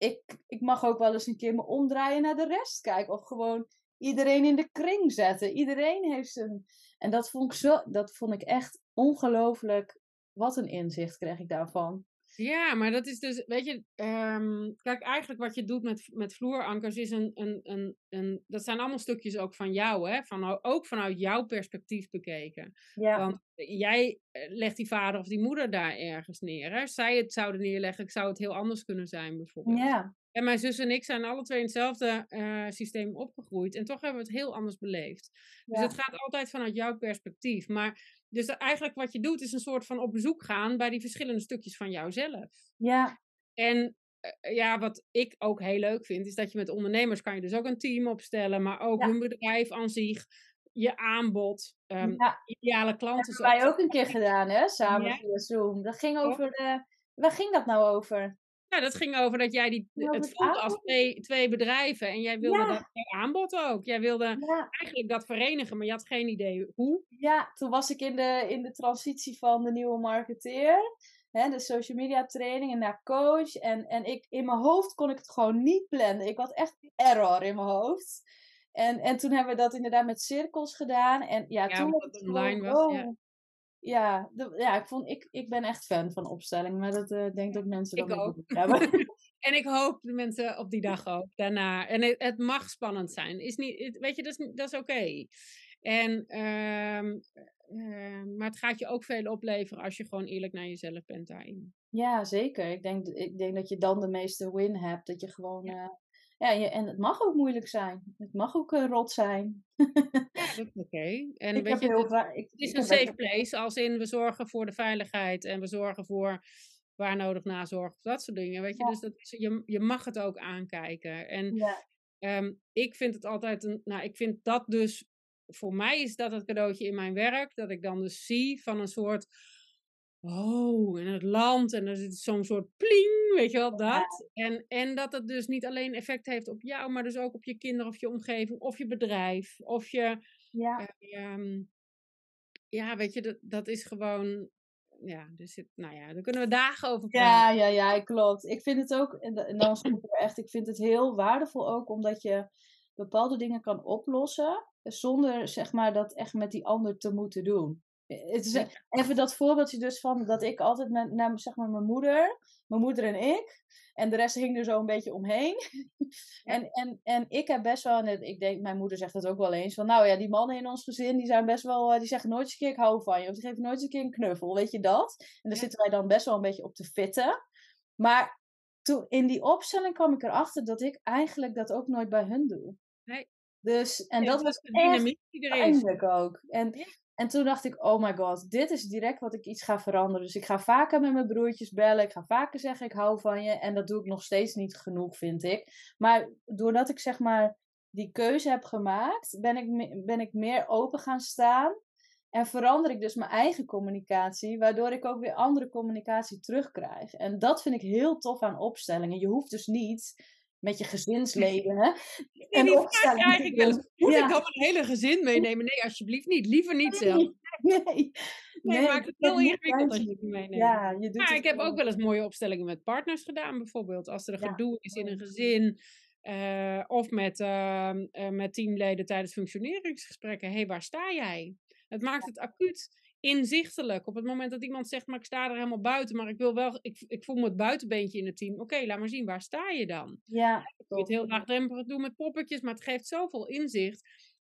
ik, ik mag ook wel eens een keer me omdraaien naar de rest kijken. Of gewoon iedereen in de kring zetten. Iedereen heeft een. En dat vond ik, zo, dat vond ik echt ongelooflijk. Wat een inzicht kreeg ik daarvan. Ja, maar dat is dus, weet je, um, kijk, eigenlijk wat je doet met, met vloerankers is een, een, een, een, dat zijn allemaal stukjes ook van jou, hè, van, ook vanuit jouw perspectief bekeken. Ja. Want jij legt die vader of die moeder daar ergens neer, hè. Zij het zouden neerleggen, zou het heel anders kunnen zijn, bijvoorbeeld. Ja. En mijn zus en ik zijn alle twee in hetzelfde uh, systeem opgegroeid. En toch hebben we het heel anders beleefd. Dus het gaat altijd vanuit jouw perspectief. Maar dus eigenlijk wat je doet is een soort van op bezoek gaan bij die verschillende stukjes van jouzelf. Ja. En uh, ja, wat ik ook heel leuk vind, is dat je met ondernemers kan je dus ook een team opstellen. Maar ook ja. hun bedrijf aan zich, je aanbod, um, ja. ideale klanten. Dat hebben wij ook een keer gedaan, hè? Samen via Zoom. Dat ging over de... Waar ging dat nou over? Ja, dat ging over dat jij die, het voelde als twee, twee bedrijven. En jij wilde Ja. dat aanbod ook. Jij wilde Ja. eigenlijk dat verenigen, maar je had geen idee hoe. Ja, toen was ik in de, in de transitie van de nieuwe marketeer. hè, de social media training en naar coach. En, en ik, in mijn hoofd kon ik het gewoon niet plannen. Ik had echt error in mijn hoofd. En, en toen hebben we dat inderdaad met cirkels gedaan. En ja, Ja, toen het online was, ja. Ja, de- ja ik, vond, ik, ik ben echt fan van opstellingen. Maar dat eh, denk ik dat mensen Ik dan ook. hebben. En ik hoop de mensen op die dag ook, daarna. En het, het mag spannend zijn. Is niet, het- weet je, dat is, dat is oké. En, ehm, ehm, maar het gaat je ook veel opleveren als je gewoon eerlijk naar jezelf bent daarin. Ja, zeker. Ik denk, ik denk dat je dan de meeste win hebt. Dat je gewoon. Ja, ja je, en het mag ook moeilijk zijn. Het mag ook eh, rot zijn. Ja, oké. En ik weet heb je, het. Ik, het is ik een safe place, als in we zorgen voor de veiligheid en we zorgen voor waar nodig nazorg, dat soort dingen. Weet je, Ja. dus dat is, je, je mag het ook aankijken. En Ja, Ehm, ik vind het altijd een. Nou, ik vind dat dus. Voor mij is dat het cadeautje in mijn werk. Dat ik dan dus zie van een soort. Oh, in het land. En er zit zo'n soort pling. Weet je wel, dat. En, en dat het dus niet alleen effect heeft op jou. Maar dus ook op je kinderen of je omgeving. Of je bedrijf. Of je. ja, ehm, ja, weet je, dat, dat is gewoon. Ja, dus het, nou ja, daar kunnen we dagen over praten. ja, ja, ja, klopt. Ik vind het ook. En, da- en dan stop ik echt. Ik vind het heel waardevol ook omdat je bepaalde dingen kan oplossen. Zonder zeg maar dat echt met die ander te moeten doen. Het is even dat voorbeeldje dus van dat ik altijd met naar zeg maar mijn moeder, mijn moeder en ik. En de rest hing er zo een beetje omheen. En, en, en ik heb best wel, en ik denk, mijn moeder zegt dat ook wel eens, van nou ja, die mannen in ons gezin, die zijn best wel, eh, die zeggen nooit eens een keer ik hou van je. Of die geven nooit eens een keer een knuffel, weet je dat? En daar zitten wij dan best wel een beetje op te fitten. Maar toen, in die opstelling kwam ik erachter dat ik eigenlijk dat ook nooit bij hun doe. Nee. Dus, en dat was de dynamiek die er is. ook. En, en toen dacht ik, oh my god, dit is direct wat ik iets ga veranderen. Dus ik ga vaker met mijn broertjes bellen. Ik ga vaker zeggen, ik hou van je. En dat doe ik nog steeds niet genoeg, vind ik. Maar doordat ik zeg maar die keuze heb gemaakt, ben ik, ben ik meer open gaan staan. En verander ik dus mijn eigen communicatie, waardoor ik ook weer andere communicatie terugkrijg. En dat vind ik heel tof aan opstellingen. Je hoeft dus niet met je gezinsleden hè, En die vraag ik wel eens. Moet Ja. ik dan mijn hele gezin meenemen? Nee, alsjeblieft niet. Liever niet zelf. Nee, Nee, nee, maakt het heel ingewikkeld als je het meeneemt. Ja, je doet Maar het ik heb ook wel eens mooie opstellingen met partners gedaan, bijvoorbeeld. Als er een Ja, gedoe is in een gezin. eh, of met, ehm, eh, met teamleden tijdens functioneringsgesprekken. Hé, hey, waar sta jij? Het maakt het acuut inzichtelijk. Op het moment dat iemand zegt, maar ik sta er helemaal buiten, maar ik wil wel, ik, ik voel me het buitenbeentje in het team. Oké, laat maar zien, waar sta je dan? Ja, kun je het heel laagdrempelig doen met poppetjes, maar het geeft zoveel inzicht.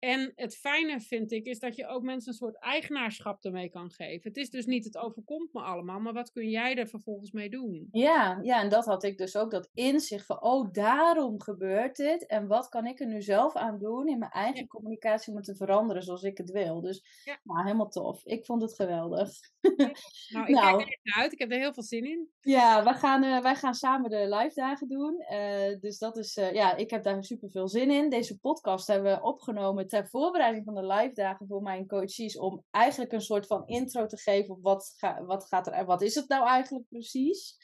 En het fijne vind ik, is dat je ook mensen een soort eigenaarschap ermee kan geven. Het is dus niet het overkomt me allemaal, maar wat kun jij er vervolgens mee doen? Ja, ja, en dat had ik dus ook, dat inzicht van, oh, daarom gebeurt dit. En wat kan ik er nu zelf aan doen in mijn eigen Ja. communicatie om het te veranderen zoals ik het wil. Dus Ja. nou, helemaal tof. Ik vond het geweldig. Nou, ik Nou. kijk er echt naar uit. Ik heb er heel veel zin in. Ja, wij gaan, eh, wij gaan samen de live dagen doen. Eh, dus dat is, eh, ja, ik heb daar super veel zin in. Deze podcast hebben we opgenomen ter voorbereiding van de live dagen voor mijn coaches. Om eigenlijk een soort van intro te geven op wat, ga, wat gaat er, wat is het nou eigenlijk precies.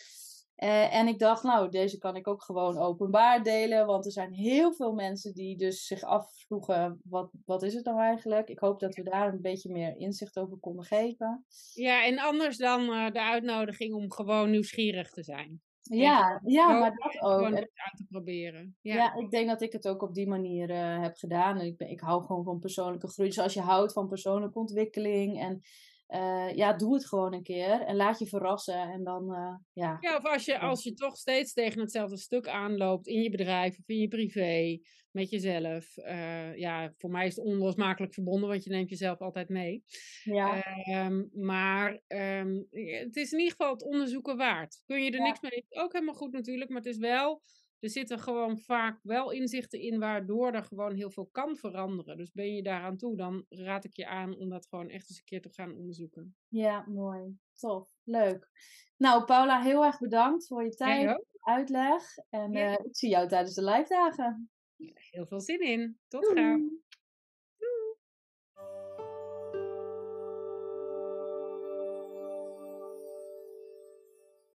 Eh, en ik dacht, nou, deze kan ik ook gewoon openbaar delen. Want er zijn heel veel mensen die dus zich afvroegen, wat, wat is het nou eigenlijk? Ik hoop dat we daar een beetje meer inzicht over konden geven. Ja, en anders dan eh, de uitnodiging om gewoon nieuwsgierig te zijn. Ja, ja maar dat ook. Gewoon het uit te proberen. Ja. Ja. ik denk dat ik het ook op die manier eh, heb gedaan. Ik, ben, ik hou gewoon van persoonlijke groei. Dus als je houdt van persoonlijke ontwikkeling en eh, ja, doe het gewoon een keer en laat je verrassen. En dan, eh, ja. Ja, of als je, als je toch steeds tegen hetzelfde stuk aanloopt in je bedrijf of in je privé, met jezelf. eh, ja, voor mij is het onlosmakelijk verbonden, want je neemt jezelf altijd mee. ja. Ehm, maar ehm, het is in ieder geval het onderzoeken waard. Kun je er Ja. niks mee, is ook helemaal goed natuurlijk, maar het is wel, er zitten gewoon vaak wel inzichten in waardoor er gewoon heel veel kan veranderen. Dus ben je daaraan toe, dan raad ik je aan om dat gewoon echt eens een keer te gaan onderzoeken. ja, mooi. Tof. Leuk. Nou, Paula, heel erg bedankt voor je tijd, ook? uitleg. En Ja. eh, ik zie jou tijdens de live dagen. Heel veel zin in. Tot gauw. Doei.